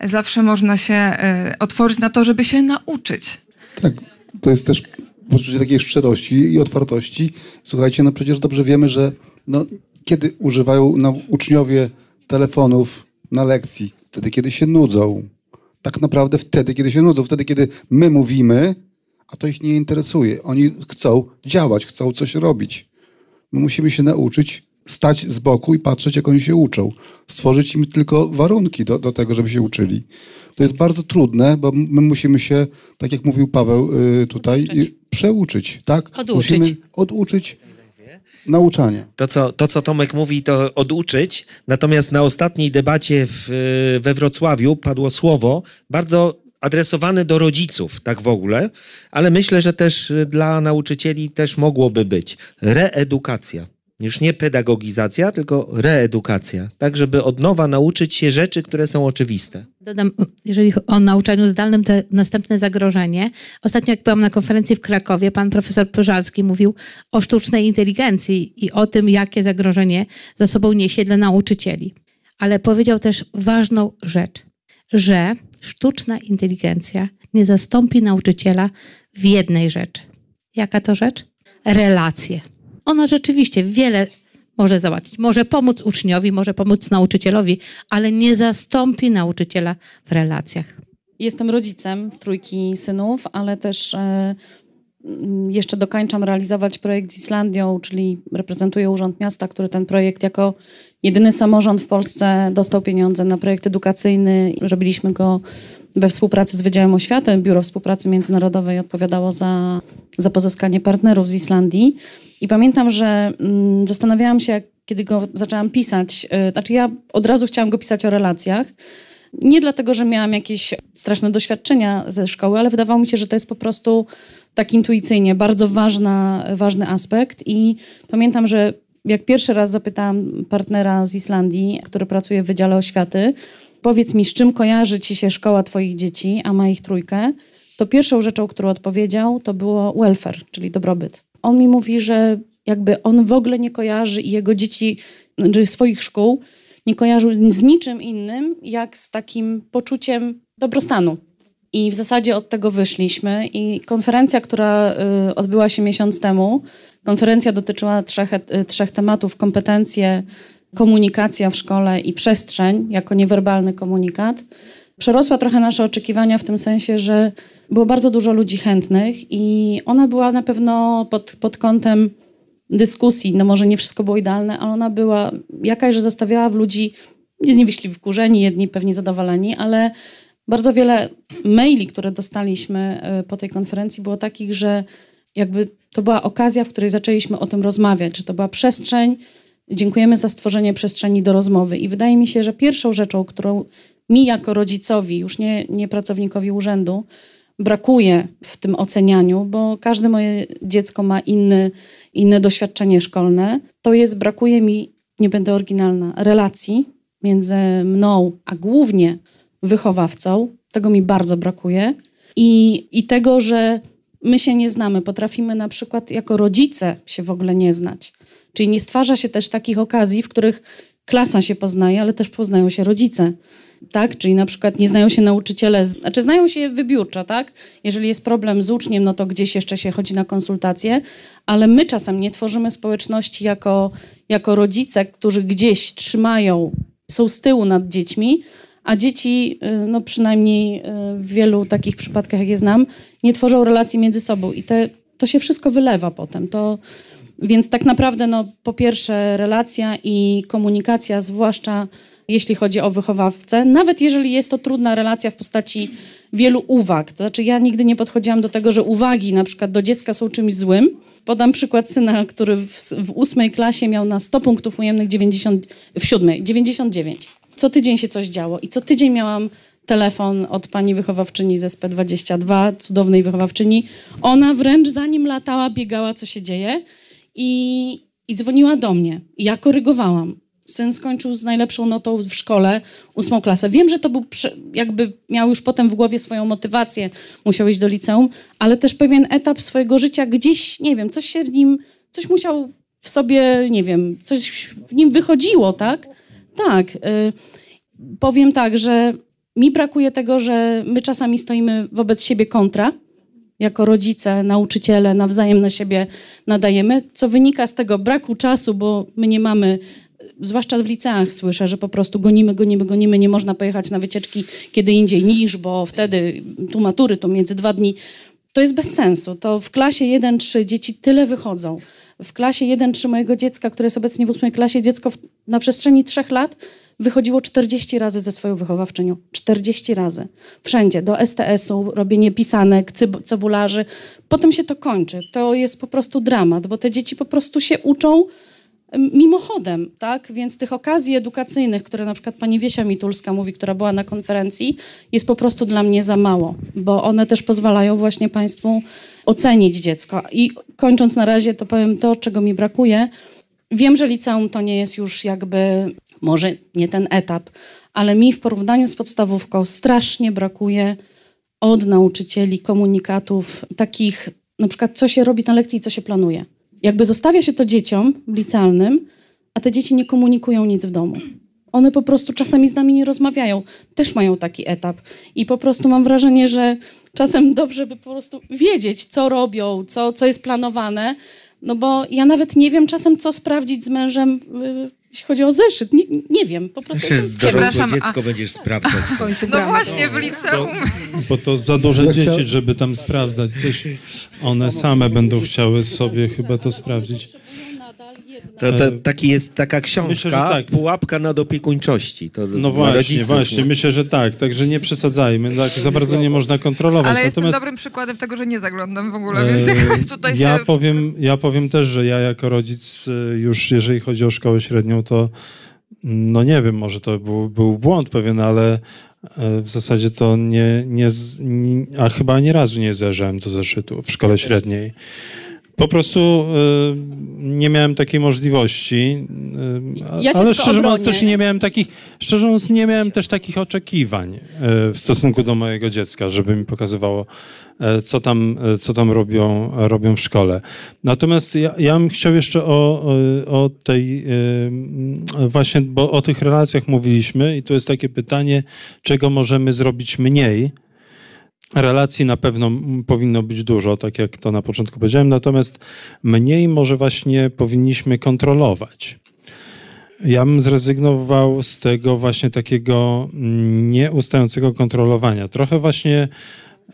Zawsze można się e, otworzyć na to, żeby się nauczyć. Tak, to jest też poczucie takiej szczerości i otwartości. Słuchajcie, no przecież dobrze wiemy, że no, kiedy używają no, uczniowie telefonów na lekcji? Wtedy, kiedy się nudzą. Tak naprawdę wtedy, kiedy się nudzą. Wtedy, kiedy my mówimy, a to ich nie interesuje. Oni chcą działać, chcą coś robić. My musimy się nauczyć stać z boku i patrzeć, jak oni się uczą. Stworzyć im tylko warunki do, do tego, żeby się uczyli. To jest bardzo trudne, bo my musimy się, tak jak mówił Paweł y, tutaj, y, przeuczyć. Tak? Oduczyć. Musimy oduczyć nauczania. To co, to, co Tomek mówi, to oduczyć. Natomiast na ostatniej debacie w, we Wrocławiu padło słowo bardzo adresowane do rodziców, tak w ogóle, ale myślę, że też dla nauczycieli też mogłoby być reedukacja. Już nie pedagogizacja, tylko reedukacja. Tak, żeby od nowa nauczyć się rzeczy, które są oczywiste. Dodam, jeżeli o nauczaniu zdalnym, to następne zagrożenie. Ostatnio, jak byłam na konferencji w Krakowie, pan profesor Pożalski mówił o sztucznej inteligencji i o tym, jakie zagrożenie za sobą niesie dla nauczycieli. Ale powiedział też ważną rzecz, że sztuczna inteligencja nie zastąpi nauczyciela w jednej rzeczy. Jaka to rzecz? Relacje. Ona rzeczywiście wiele może załatwić. Może pomóc uczniowi, może pomóc nauczycielowi, ale nie zastąpi nauczyciela w relacjach. Jestem rodzicem trójki synów, ale też e, mm, jeszcze dokończam realizować projekt z Islandią, czyli reprezentuję Urząd Miasta, który ten projekt jako jedyny samorząd w Polsce dostał pieniądze na projekt edukacyjny. Robiliśmy go we współpracy z Wydziałem Oświaty. Biuro Współpracy Międzynarodowej odpowiadało za, za pozyskanie partnerów z Islandii. I pamiętam, że mm, zastanawiałam się, jak, kiedy go zaczęłam pisać. y, Znaczy, ja od razu chciałam go pisać o relacjach. Nie dlatego, że miałam jakieś straszne doświadczenia ze szkoły, ale wydawało mi się, że to jest po prostu tak intuicyjnie bardzo ważna, ważny aspekt. I pamiętam, że jak pierwszy raz zapytałam partnera z Islandii, który pracuje w Wydziale Oświaty, powiedz mi, z czym kojarzy ci się szkoła twoich dzieci, a ma ich trójkę, to pierwszą rzeczą, którą odpowiedział, to było welfare, czyli dobrobyt. On mi mówi, że jakby on w ogóle nie kojarzy i jego dzieci, czy swoich szkół, nie kojarzył z niczym innym, jak z takim poczuciem dobrostanu. I w zasadzie od tego wyszliśmy. I konferencja, która y, odbyła się miesiąc temu, konferencja dotyczyła trzech, y, trzech tematów: kompetencje, komunikacja w szkole i przestrzeń jako niewerbalny komunikat. Przerosła trochę nasze oczekiwania w tym sensie, że było bardzo dużo ludzi chętnych i ona była na pewno pod, pod kątem dyskusji, no może nie wszystko było idealne, ale ona była jakaś, że zostawiała w ludzi, jedni wyszli wkurzeni, jedni pewnie zadowoleni, ale bardzo wiele maili, które dostaliśmy y, po tej konferencji było takich, że jakby to była okazja, w której zaczęliśmy o tym rozmawiać, że to była przestrzeń, dziękujemy za stworzenie przestrzeni do rozmowy i wydaje mi się, że pierwszą rzeczą, którą mi jako rodzicowi, już nie, nie pracownikowi urzędu, brakuje w tym ocenianiu, bo każde moje dziecko ma inny, inne doświadczenie szkolne, to jest, brakuje mi, nie będę oryginalna, relacji między mną, a głównie wychowawcą. Tego mi bardzo brakuje. I, I tego, że my się nie znamy. Potrafimy na przykład jako rodzice się w ogóle nie znać. Czyli nie stwarza się też takich okazji, w których klasa się poznaje, ale też poznają się rodzice. Tak? Czyli na przykład nie znają się nauczyciele, znaczy znają się wybiórczo, tak? Jeżeli jest problem z uczniem, no to gdzieś jeszcze się chodzi na konsultacje, ale my czasem nie tworzymy społeczności jako, jako rodzice, którzy gdzieś trzymają, są z tyłu nad dziećmi, a dzieci, y, no przynajmniej y, w wielu takich przypadkach, jak je znam, nie tworzą relacji między sobą i te, to się wszystko wylewa potem. To, więc tak naprawdę, no, po pierwsze, relacja i komunikacja, zwłaszcza jeśli chodzi o wychowawcę, nawet jeżeli jest to trudna relacja w postaci wielu uwag. To znaczy, ja nigdy nie podchodziłam do tego, że uwagi na przykład do dziecka są czymś złym. Podam przykład syna, który w, w ósmej klasie miał na 100 punktów ujemnych 90, w siódmej 99. Co tydzień się coś działo i co tydzień miałam telefon od pani wychowawczyni z SP22, cudownej wychowawczyni. Ona wręcz za nim latała, biegała, co się dzieje i, i dzwoniła do mnie. Ja korygowałam. Syn skończył z najlepszą notą w szkole, ósmą klasę. Wiem, że to był, jakby miał już potem w głowie swoją motywację, musiał iść do liceum, ale też pewien etap swojego życia gdzieś, nie wiem, coś się w nim, coś musiał w sobie, nie wiem, coś w nim wychodziło, tak? Tak. Y, powiem tak, że mi brakuje tego, że my czasami stoimy wobec siebie kontra, jako rodzice, nauczyciele nawzajem na siebie nadajemy, co wynika z tego braku czasu, bo my nie mamy zwłaszcza w liceach słyszę, że po prostu gonimy, gonimy, gonimy, nie można pojechać na wycieczki kiedy indziej niż, bo wtedy tu matury, to między dwa dni. To jest bez sensu. To w klasie 1-3 dzieci tyle wychodzą. W klasie 1-3 mojego dziecka, które jest obecnie w ósmej klasie, dziecko na przestrzeni trzech lat wychodziło 40 razy ze swoją wychowawczynią. 40 razy. Wszędzie. Do STS-u, robienie pisanek, cebularzy. Potem się to kończy. To jest po prostu dramat, bo te dzieci po prostu się uczą mimochodem, tak? Więc tych okazji edukacyjnych, które na przykład pani Wiesia Mitulska mówi, która była na konferencji, jest po prostu dla mnie za mało, bo one też pozwalają właśnie państwu ocenić dziecko. I kończąc na razie, to powiem to, czego mi brakuje. Wiem, że liceum to nie jest już jakby, może nie ten etap, ale mi w porównaniu z podstawówką strasznie brakuje od nauczycieli komunikatów takich, na przykład co się robi na lekcji i co się planuje jakby zostawia się to dzieciom licealnym, a te dzieci nie komunikują nic w domu. One po prostu czasami z nami nie rozmawiają. Też mają taki etap. I po prostu mam wrażenie, że czasem dobrze by po prostu wiedzieć, co robią, co, co jest planowane. No bo ja nawet nie wiem czasem, co sprawdzić z mężem y, jeśli chodzi o zeszyt, nie, nie wiem, po prostu... Dorosłe dziecko a... będziesz sprawdzać. No właśnie, w liceum. Bo to za duże dzieci, żeby tam sprawdzać coś. One same będą chciały sobie chyba to sprawdzić. To, to, taki jest taka książka, Myślę, tak. Pułapka nadopiekuńczości. To no właśnie, rodziców, właśnie. Nie? Myślę, że tak. Także nie przesadzajmy. Tak, za bardzo nie można kontrolować. Ale Natomiast... jestem dobrym przykładem tego, że nie zaglądam w ogóle, więc jakoś tutaj ja się... Powiem, ja powiem też, że ja jako rodzic y, już, jeżeli chodzi o szkołę średnią, to no nie wiem, może to był, był błąd pewien, ale w zasadzie to nie, nie, nie, a chyba ani razu nie zajrzałem do zeszytu w szkole średniej. Po prostu y, nie miałem takiej możliwości, y, ja ale szczerze mówiąc też nie miałem takich, szczerze mówiąc nie miałem też takich oczekiwań y, w stosunku do mojego dziecka, żeby mi pokazywało, y, co tam, y, co tam robią, robią w szkole. Natomiast ja, ja bym chciał jeszcze o, o, o tej y, właśnie, bo o tych relacjach mówiliśmy i tu jest takie pytanie, czego możemy zrobić mniej, Relacji na pewno powinno być dużo, tak jak to na początku powiedziałem, natomiast mniej może właśnie powinniśmy kontrolować. Ja bym zrezygnował z tego właśnie takiego nieustającego kontrolowania. Trochę właśnie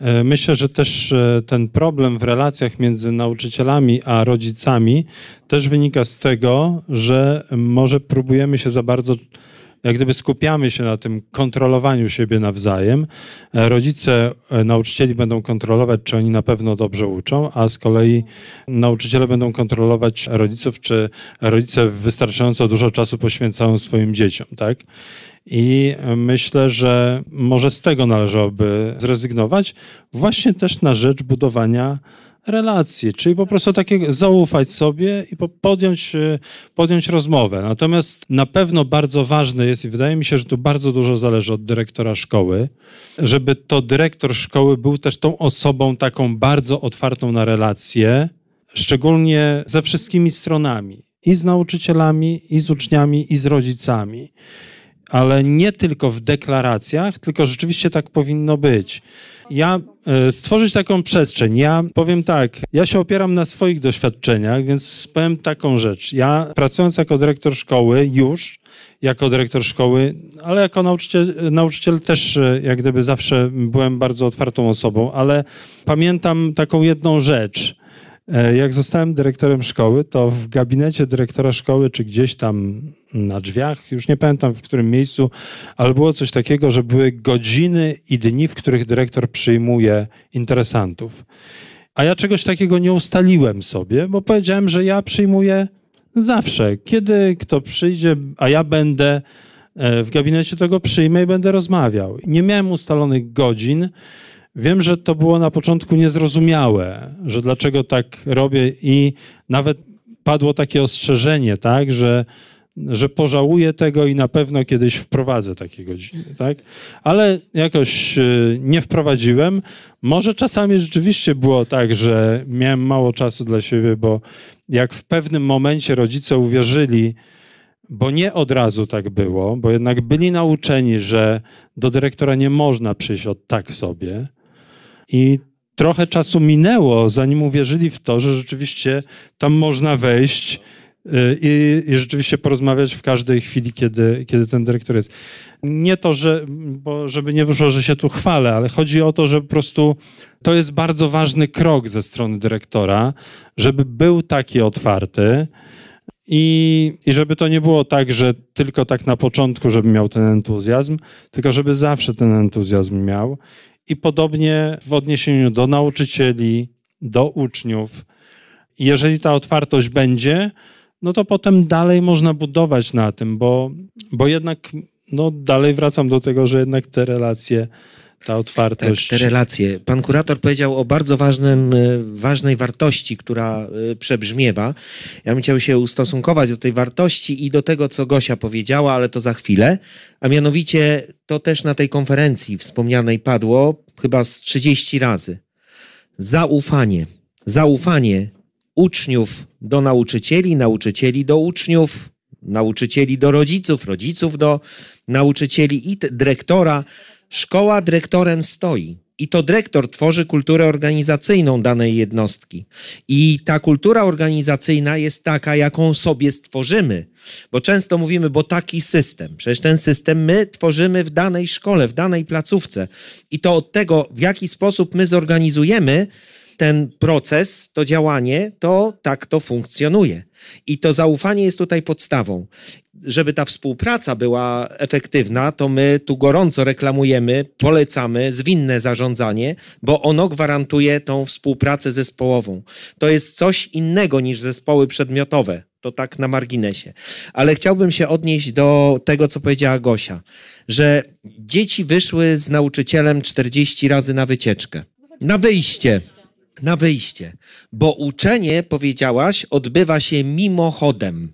e, myślę, że też e, ten problem w relacjach między nauczycielami a rodzicami też wynika z tego, że może próbujemy się za bardzo jak gdyby skupiamy się na tym kontrolowaniu siebie nawzajem. E, rodzice e, nauczycieli będą kontrolować, czy oni na pewno dobrze uczą, a z kolei nauczyciele będą kontrolować rodziców, czy rodzice wystarczająco dużo czasu poświęcają swoim dzieciom, tak? I myślę, że może z tego należałoby zrezygnować, właśnie też na rzecz budowania relacje, czyli po prostu takie zaufać sobie i podjąć, e, podjąć rozmowę. Natomiast na pewno bardzo ważne jest i wydaje mi się, że tu bardzo dużo zależy od dyrektora szkoły, żeby to dyrektor szkoły był też tą osobą taką bardzo otwartą na relacje, szczególnie ze wszystkimi stronami i z nauczycielami, i z uczniami, i z rodzicami. Ale nie tylko w deklaracjach, tylko rzeczywiście tak powinno być. Ja e, stworzyć taką przestrzeń. Ja powiem tak, ja się opieram na swoich doświadczeniach, więc powiem taką rzecz. Ja pracując jako dyrektor szkoły już, jako dyrektor szkoły, ale jako nauczyciel, nauczyciel też e, jak gdyby zawsze byłem bardzo otwartą osobą, ale pamiętam taką jedną rzecz. E, jak zostałem dyrektorem szkoły, to w gabinecie dyrektora szkoły, czy gdzieś tam na drzwiach, już nie pamiętam w którym miejscu, ale było coś takiego, że były godziny i dni, w których dyrektor przyjmuje interesantów. A ja czegoś takiego nie ustaliłem sobie, bo powiedziałem, że ja przyjmuję zawsze. Kiedy kto przyjdzie, a ja będę e, w gabinecie tego przyjmę i będę rozmawiał. Nie miałem ustalonych godzin. Wiem, że to było na początku niezrozumiałe, że dlaczego tak robię i nawet padło takie ostrzeżenie, tak, że, że pożałuję tego i na pewno kiedyś wprowadzę takie godziny, tak? Ale jakoś y, nie wprowadziłem. Może czasami rzeczywiście było tak, że miałem mało czasu dla siebie, bo jak w pewnym momencie rodzice uwierzyli, bo nie od razu tak było, bo jednak byli nauczeni, że do dyrektora nie można przyjść od tak sobie, i trochę czasu minęło, zanim uwierzyli w to, że rzeczywiście tam można wejść y, i, i, rzeczywiście porozmawiać w każdej chwili, kiedy, kiedy ten dyrektor jest. Nie to, że, bo żeby nie wyszło, że się tu chwalę, ale chodzi o to, że po prostu to jest bardzo ważny krok ze strony dyrektora, żeby był taki otwarty. I, I żeby to nie było tak, że tylko tak na początku, żeby miał ten entuzjazm, tylko żeby zawsze ten entuzjazm miał i podobnie w odniesieniu do nauczycieli, do uczniów. Jeżeli ta otwartość będzie, no to potem dalej można budować na tym, bo, bo jednak no dalej wracam do tego, że jednak te relacje, ta otwartość. Tak, te relacje. Pan kurator powiedział o bardzo ważnym, e, ważnej wartości, która e, przebrzmiewa. Ja bym chciał się ustosunkować do tej wartości i do tego, co Gosia powiedziała, ale to za chwilę. A mianowicie to też na tej konferencji wspomnianej padło chyba z 30 razy. Zaufanie. Zaufanie uczniów do nauczycieli, nauczycieli do uczniów, nauczycieli do rodziców, rodziców do nauczycieli i dyrektora. Szkoła dyrektorem stoi. I to dyrektor tworzy kulturę organizacyjną danej jednostki. I ta kultura organizacyjna jest taka, jaką sobie stworzymy. Bo często mówimy, bo taki system. Przecież ten system my tworzymy w danej szkole, w danej placówce. I to od tego, w jaki sposób my zorganizujemy ten proces, to działanie, to tak to funkcjonuje. I to zaufanie jest tutaj podstawą. Żeby ta współpraca była efektywna, to my tu gorąco reklamujemy, polecamy zwinne zarządzanie, bo ono gwarantuje tą współpracę zespołową. To jest coś innego niż zespoły przedmiotowe. To tak na marginesie. Ale chciałbym się odnieść do tego, co powiedziała Gosia, że dzieci wyszły z nauczycielem 40 razy na wycieczkę. Na wyjście na wyjście, bo uczenie, powiedziałaś, odbywa się mimochodem.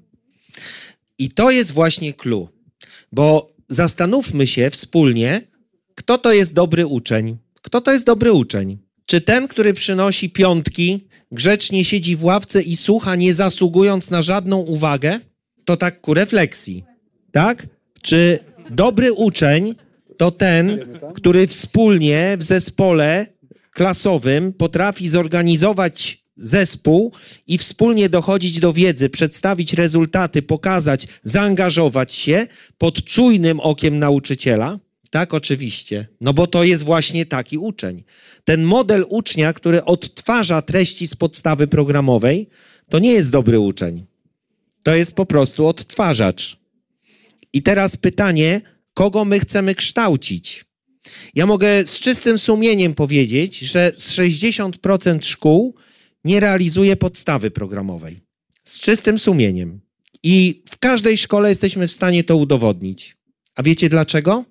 I to jest właśnie clue, bo zastanówmy się wspólnie, kto to jest dobry uczeń. Kto to jest dobry uczeń? Czy ten, który przynosi piątki, grzecznie siedzi w ławce i słucha, nie zasługując na żadną uwagę? To tak ku refleksji, tak? Czy dobry uczeń to ten, który wspólnie w zespole klasowym potrafi zorganizować zespół i wspólnie dochodzić do wiedzy, przedstawić rezultaty, pokazać, zaangażować się pod czujnym okiem nauczyciela? Tak, oczywiście. No bo to jest właśnie taki uczeń. Ten model ucznia, który odtwarza treści z podstawy programowej, to nie jest dobry uczeń. To jest po prostu odtwarzacz. I teraz pytanie, kogo my chcemy kształcić? Ja mogę z czystym sumieniem powiedzieć, że z 60% szkół nie realizuje podstawy programowej. Z czystym sumieniem. I w każdej szkole jesteśmy w stanie to udowodnić. A wiecie dlaczego?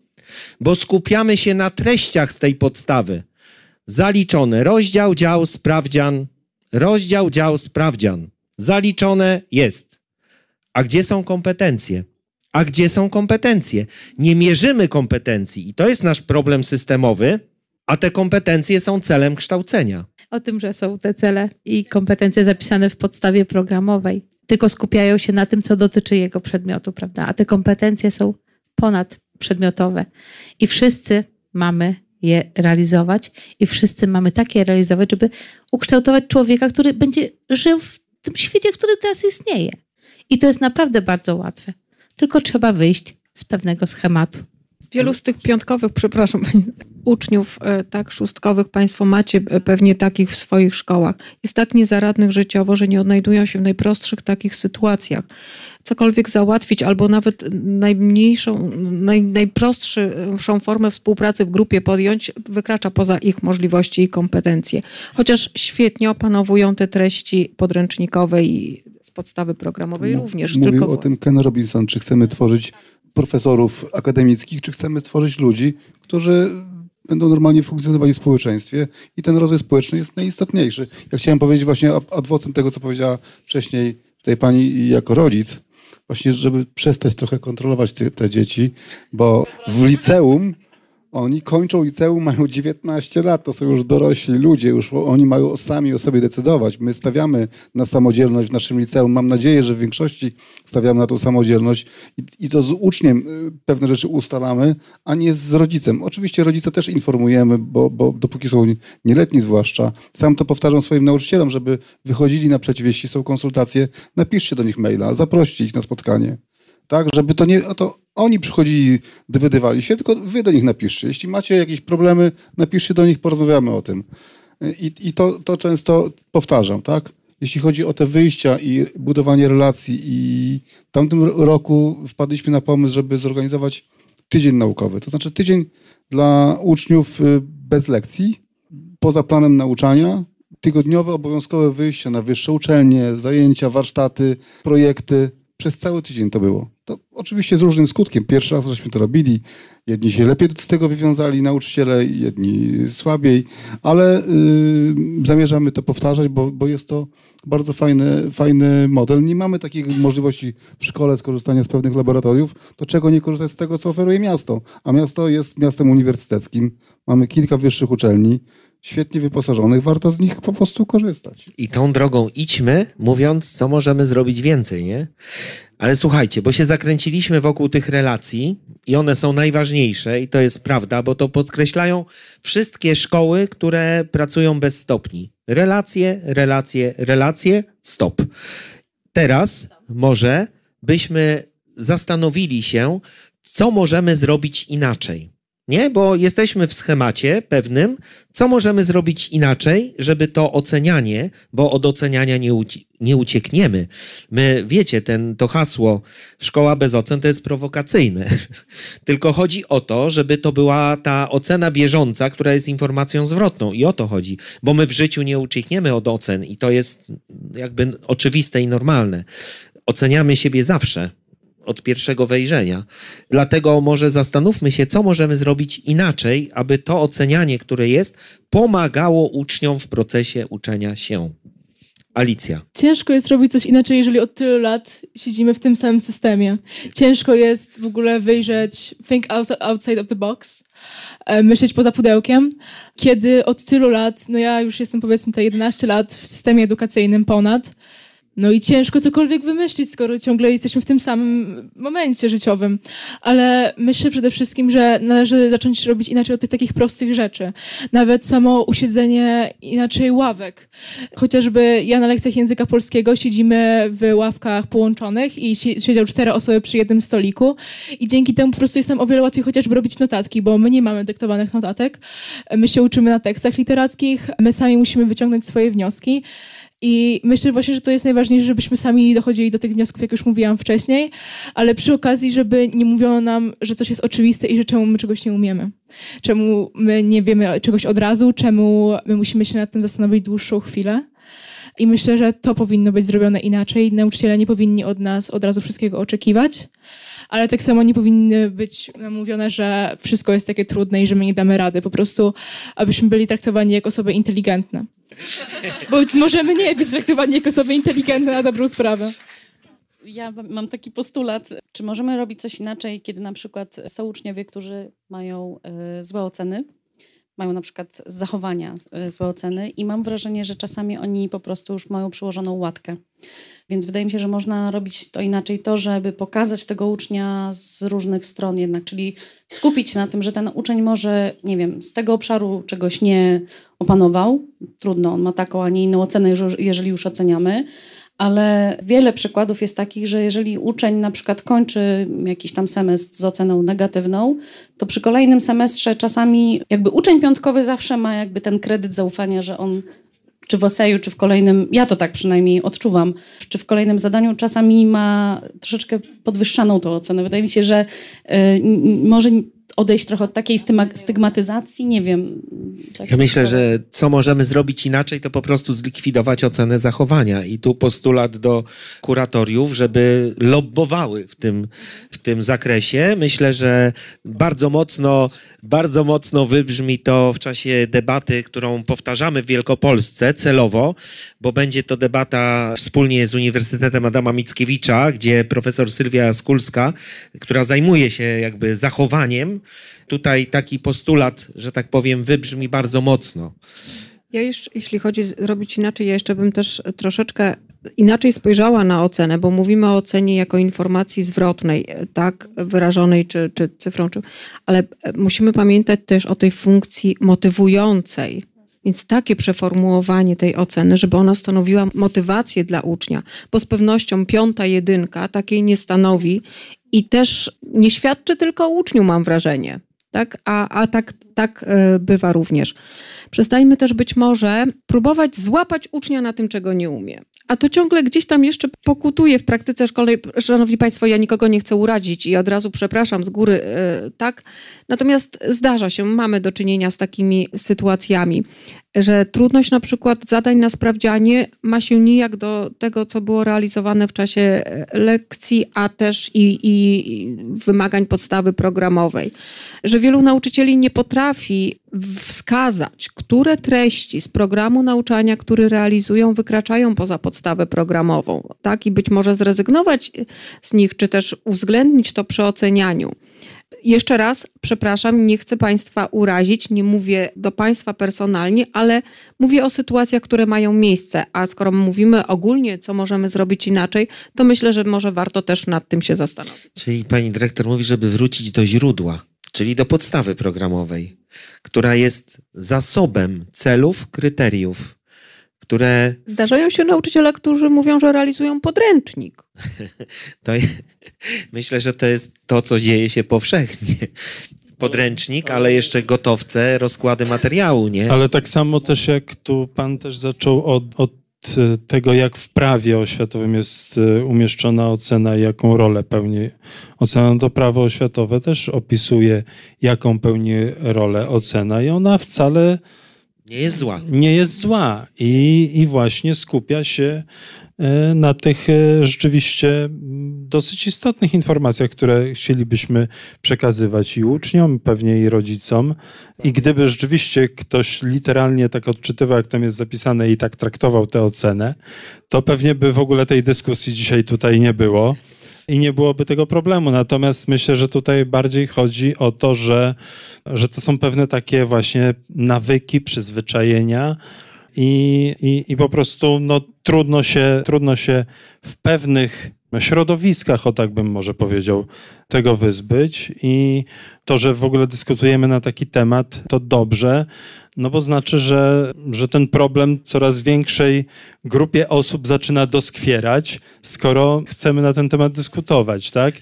Bo skupiamy się na treściach z tej podstawy. Zaliczone rozdział, dział, sprawdzian. Rozdział, dział, sprawdzian. Zaliczone jest. A gdzie są kompetencje? A gdzie są kompetencje? Nie mierzymy kompetencji i to jest nasz problem systemowy, a te kompetencje są celem kształcenia. O tym, że są te cele i kompetencje zapisane w podstawie programowej. tylko skupiają się na tym, co dotyczy jego przedmiotu, prawda? A te kompetencje są ponadprzedmiotowe. I wszyscy mamy je realizować i wszyscy mamy takie realizować, żeby ukształtować człowieka, który będzie żył w tym świecie, w którym teraz istnieje. I to jest naprawdę bardzo łatwe. Tylko trzeba wyjść z pewnego schematu. Wielu z tych piątkowych, przepraszam, uczniów, e, tak, szóstkowych, Państwo macie e, pewnie takich w swoich szkołach. Jest tak niezaradnych życiowo, że nie odnajdują się w najprostszych takich sytuacjach. Cokolwiek załatwić, albo nawet najmniejszą, naj, najprostszą formę współpracy w grupie podjąć, wykracza poza ich możliwości i kompetencje. Chociaż świetnie opanowują te treści podręcznikowe i podstawy programowej również. Mówił tylko o tym Ken Robinson, czy chcemy tworzyć profesorów akademickich, czy chcemy tworzyć ludzi, którzy będą normalnie funkcjonowali w społeczeństwie i ten rozwój społeczny jest najistotniejszy. Ja chciałem powiedzieć właśnie adwocem tego, co powiedziała wcześniej tutaj pani jako rodzic, właśnie żeby przestać trochę kontrolować te, te dzieci, bo w liceum oni kończą liceum, mają 19 lat, to są już dorośli ludzie, już oni mają sami o sobie decydować. My stawiamy na samodzielność w naszym liceum. Mam nadzieję, że w większości stawiamy na tą samodzielność i, i to z uczniem y, pewne rzeczy ustalamy, a nie z rodzicem. Oczywiście rodzice też informujemy, bo, bo dopóki są nieletni zwłaszcza, sam to powtarzam swoim nauczycielom, żeby wychodzili naprzeciw, jeśli są konsultacje, napiszcie do nich maila, zaproście ich na spotkanie tak, żeby to nie, to oni przychodzili, dowydywali się, tylko wy do nich napiszcie. Jeśli macie jakieś problemy, napiszcie do nich, porozmawiamy o tym. I, i to, to często powtarzam, tak? Jeśli chodzi o te wyjścia i budowanie relacji i w tamtym roku wpadliśmy na pomysł, żeby zorganizować tydzień naukowy. To znaczy tydzień dla uczniów y, bez lekcji, poza planem nauczania, tygodniowe obowiązkowe wyjścia na wyższe uczelnie, zajęcia, warsztaty, projekty. Przez cały tydzień to było. To oczywiście z różnym skutkiem. Pierwszy raz żeśmy to robili. Jedni się lepiej z tego wywiązali, nauczyciele, jedni słabiej, ale yy, zamierzamy to powtarzać, bo, bo jest to bardzo fajny, fajny model. Nie mamy takiej możliwości w szkole skorzystania z pewnych laboratoriów, to czego nie korzystać z tego, co oferuje miasto. A miasto jest miastem uniwersyteckim. Mamy kilka wyższych uczelni świetnie wyposażonych, warto z nich po prostu korzystać. I tą drogą idźmy, mówiąc, co możemy zrobić więcej, nie? Ale słuchajcie, bo się zakręciliśmy wokół tych relacji i one są najważniejsze i to jest prawda, bo to podkreślają wszystkie szkoły, które pracują bez stopni. Relacje, relacje, relacje, stop. Teraz może byśmy zastanowili się, co możemy zrobić inaczej. Nie? Bo jesteśmy w schemacie pewnym, co możemy zrobić inaczej, żeby to ocenianie, bo od oceniania nie, uci nie uciekniemy. My, wiecie, ten, to hasło szkoła bez ocen to jest prowokacyjne. Tylko chodzi o to, żeby to była ta ocena bieżąca, która jest informacją zwrotną. I o to chodzi. Bo my w życiu nie uciekniemy od ocen i to jest jakby oczywiste i normalne. Oceniamy siebie zawsze od pierwszego wejrzenia. Dlatego może zastanówmy się, co możemy zrobić inaczej, aby to ocenianie, które jest, pomagało uczniom w procesie uczenia się. Alicja. Ciężko jest robić coś inaczej, jeżeli od tylu lat siedzimy w tym samym systemie. Ciężko jest w ogóle wyjrzeć, think outside of the box, e, myśleć poza pudełkiem, kiedy od tylu lat, no ja już jestem powiedzmy te 11 lat w systemie edukacyjnym ponad, no i ciężko cokolwiek wymyślić, skoro ciągle jesteśmy w tym samym momencie życiowym. Ale myślę przede wszystkim, że należy zacząć robić inaczej od tych takich prostych rzeczy. Nawet samo usiedzenie inaczej ławek. Chociażby ja na lekcjach języka polskiego siedzimy w ławkach połączonych i siedział cztery osoby przy jednym stoliku i dzięki temu po prostu jest nam o wiele łatwiej chociażby robić notatki, bo my nie mamy dyktowanych notatek. My się uczymy na tekstach literackich, my sami musimy wyciągnąć swoje wnioski. I myślę właśnie, że to jest najważniejsze, żebyśmy sami dochodzili do tych wniosków, jak już mówiłam wcześniej, ale przy okazji, żeby nie mówiono nam, że coś jest oczywiste i że czemu my czegoś nie umiemy. Czemu my nie wiemy czegoś od razu, czemu my musimy się nad tym zastanowić dłuższą chwilę. I myślę, że to powinno być zrobione inaczej. Nauczyciele nie powinni od nas od razu wszystkiego oczekiwać, ale tak samo nie powinny być mówione, że wszystko jest takie trudne i że my nie damy rady. Po prostu, abyśmy byli traktowani jako osoby inteligentne. Bo możemy nie być traktowani jako osoby inteligentne na dobrą sprawę. Ja mam taki postulat, czy możemy robić coś inaczej, kiedy na przykład są uczniowie, którzy mają y, złe oceny, mają na przykład zachowania e, złe oceny i mam wrażenie, że czasami oni po prostu już mają przyłożoną łatkę. Więc wydaje mi się, że można robić to inaczej, to, żeby pokazać tego ucznia z różnych stron jednak, czyli skupić się na tym, że ten uczeń może, nie wiem, z tego obszaru czegoś nie opanował, trudno, on ma taką, a nie inną ocenę, jeżeli już oceniamy, ale wiele przykładów jest takich, że jeżeli uczeń na przykład kończy jakiś tam semestr z oceną negatywną, to przy kolejnym semestrze czasami jakby uczeń piątkowy zawsze ma jakby ten kredyt zaufania, że on czy w oseju, czy w kolejnym, ja to tak przynajmniej odczuwam, czy w kolejnym zadaniu czasami ma troszeczkę podwyższaną tą ocenę. Wydaje mi się, że y, może odejść trochę od takiej stygmatyzacji, nie wiem. Tak ja myślę, że co możemy zrobić inaczej, to po prostu zlikwidować ocenę zachowania. I tu postulat do kuratoriów, żeby lobbowały w tym, w tym zakresie. Myślę, że bardzo mocno, bardzo mocno wybrzmi to w czasie debaty, którą powtarzamy w Wielkopolsce celowo, bo będzie to debata wspólnie z Uniwersytetem Adama Mickiewicza, gdzie profesor Sylwia Skulska, która zajmuje się jakby zachowaniem, tutaj taki postulat, że tak powiem, wybrzmi bardzo mocno. Ja jeszcze, jeśli chodzi robić inaczej, ja jeszcze bym też troszeczkę inaczej spojrzała na ocenę, bo mówimy o ocenie jako informacji zwrotnej, tak, wyrażonej czy, czy cyfrą, czy, ale musimy pamiętać też o tej funkcji motywującej. Więc takie przeformułowanie tej oceny, żeby ona stanowiła motywację dla ucznia, bo z pewnością piąta jedynka takiej nie stanowi i też nie świadczy tylko o uczniu, mam wrażenie. Tak? A, a tak, tak e, bywa również. Przestańmy też być może próbować złapać ucznia na tym, czego nie umie. A to ciągle gdzieś tam jeszcze pokutuje w praktyce szkolnej. Szanowni Państwo, ja nikogo nie chcę urazić i od razu przepraszam z góry, e, tak? Natomiast zdarza się, mamy do czynienia z takimi sytuacjami że trudność na przykład zadań na sprawdzianie ma się nijak do tego, co było realizowane w czasie e, lekcji, a też i, i wymagań podstawy programowej. Że wielu nauczycieli nie potrafi wskazać, które treści z programu nauczania, który realizują, wykraczają poza podstawę programową, tak? I być może zrezygnować z nich, czy też uwzględnić to przy ocenianiu jeszcze raz, przepraszam, nie chcę Państwa urazić, nie mówię do Państwa personalnie, ale mówię o sytuacjach, które mają miejsce. A skoro mówimy ogólnie, co możemy zrobić inaczej, to myślę, że może warto też nad tym się zastanowić. Czyli Pani Dyrektor mówi, żeby wrócić do źródła, czyli do podstawy programowej, która jest zasobem celów, kryteriów które... Zdarzają się nauczyciele, którzy mówią, że realizują podręcznik. to myślę, że to jest to, co dzieje się powszechnie. Podręcznik, ale jeszcze gotowce, rozkłady materiału, nie? Ale tak samo też jak tu pan też zaczął od, od tego, jak w prawie oświatowym jest e, umieszczona ocena i jaką rolę pełni ocena, to prawo oświatowe też opisuje, jaką pełni rolę ocena i ona wcale nie jest zła. Nie jest zła i, i właśnie skupia się e, na tych e, rzeczywiście dosyć istotnych informacjach, które chcielibyśmy przekazywać i uczniom, pewnie i rodzicom. I gdyby rzeczywiście ktoś literalnie tak odczytywał, jak tam jest zapisane i tak traktował tę ocenę, to pewnie by w ogóle tej dyskusji dzisiaj tutaj nie było i nie byłoby tego problemu. Natomiast myślę, że tutaj bardziej chodzi o to, że, że to są pewne takie właśnie nawyki, przyzwyczajenia. I, i, i po prostu no, trudno, się, trudno się w pewnych środowiskach, o tak bym może powiedział, tego wyzbyć. I to, że w ogóle dyskutujemy na taki temat, to dobrze, no bo znaczy, że, że ten problem coraz większej grupie osób zaczyna doskwierać, skoro chcemy na ten temat dyskutować, tak?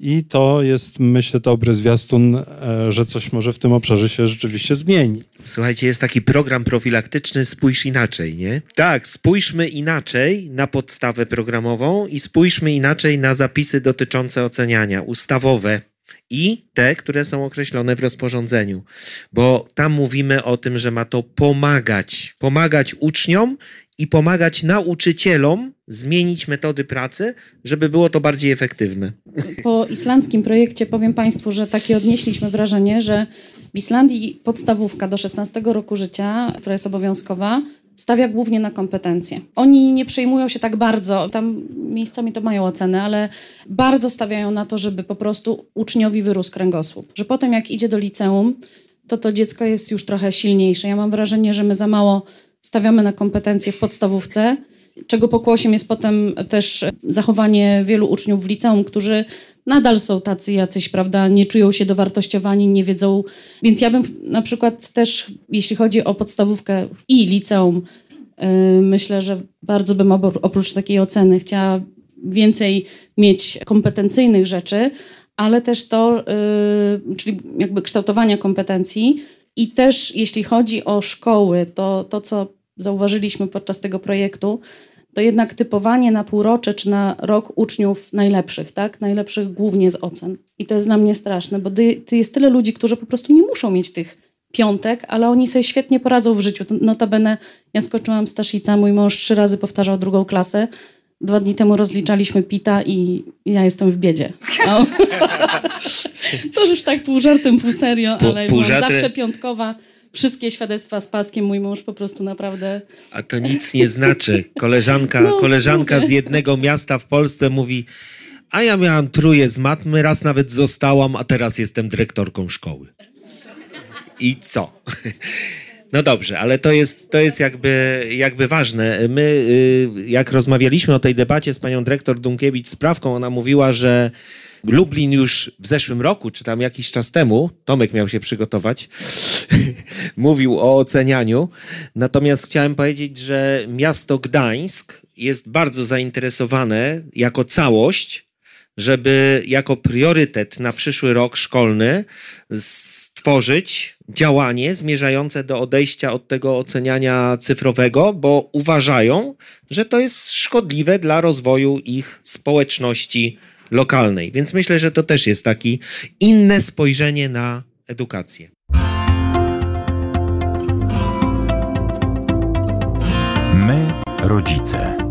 I to jest, myślę, dobry zwiastun, e, że coś może w tym obszarze się rzeczywiście zmieni. Słuchajcie, jest taki program profilaktyczny Spójrz Inaczej, nie? Tak, spójrzmy inaczej na podstawę programową i spójrzmy inaczej na zapisy dotyczące oceniania, ustawowe i te, które są określone w rozporządzeniu, bo tam mówimy o tym, że ma to pomagać, pomagać uczniom i pomagać nauczycielom zmienić metody pracy, żeby było to bardziej efektywne. Po islandzkim projekcie powiem Państwu, że takie odnieśliśmy wrażenie, że w Islandii podstawówka do 16 roku życia, która jest obowiązkowa, stawia głównie na kompetencje. Oni nie przejmują się tak bardzo, tam miejscami to mają ocenę, ale bardzo stawiają na to, żeby po prostu uczniowi wyrósł kręgosłup. Że potem jak idzie do liceum, to to dziecko jest już trochę silniejsze. Ja mam wrażenie, że my za mało stawiamy na kompetencje w podstawówce, czego pokłosiem jest potem też zachowanie wielu uczniów w liceum, którzy nadal są tacy jacyś, prawda, nie czują się dowartościowani, nie wiedzą. Więc ja bym na przykład też, jeśli chodzi o podstawówkę i liceum, yy, myślę, że bardzo bym oprócz takiej oceny chciała więcej mieć kompetencyjnych rzeczy, ale też to, yy, czyli jakby kształtowania kompetencji. I też jeśli chodzi o szkoły, to to, co zauważyliśmy podczas tego projektu, to jednak typowanie na półrocze czy na rok uczniów najlepszych, tak? Najlepszych głównie z ocen. I to jest dla mnie straszne, bo ty, jest tyle ludzi, którzy po prostu nie muszą mieć tych piątek, ale oni sobie świetnie poradzą w życiu. Notabene ja skoczyłam Staszica, mój mąż trzy razy powtarzał drugą klasę. Dwa dni temu rozliczaliśmy PITA i ja jestem w biedzie. No. to już tak pół żartem, pół serio, ale pół, pół zawsze piątkowa wszystkie świadectwa z paskiem mój mąż po prostu naprawdę... A to nic nie znaczy. Koleżanka, no, koleżanka z jednego miasta w Polsce mówi, a ja miałam truje z matmy, raz nawet zostałam, a teraz jestem dyrektorką szkoły. I co? No dobrze, ale to jest, to jest jakby, jakby ważne. My, y, jak rozmawialiśmy o tej debacie z panią dyrektor Dunkiewicz sprawką, ona mówiła, że Lublin już w zeszłym roku, czy tam jakiś czas temu, Tomek miał się przygotować, mówił o ocenianiu. Natomiast chciałem powiedzieć, że miasto Gdańsk jest bardzo zainteresowane jako całość, żeby jako priorytet na przyszły rok szkolny stworzyć działanie zmierzające do odejścia od tego oceniania cyfrowego, bo uważają, że to jest szkodliwe dla rozwoju ich społeczności lokalnej. Więc myślę, że to też jest takie inne spojrzenie na edukację. My, rodzice.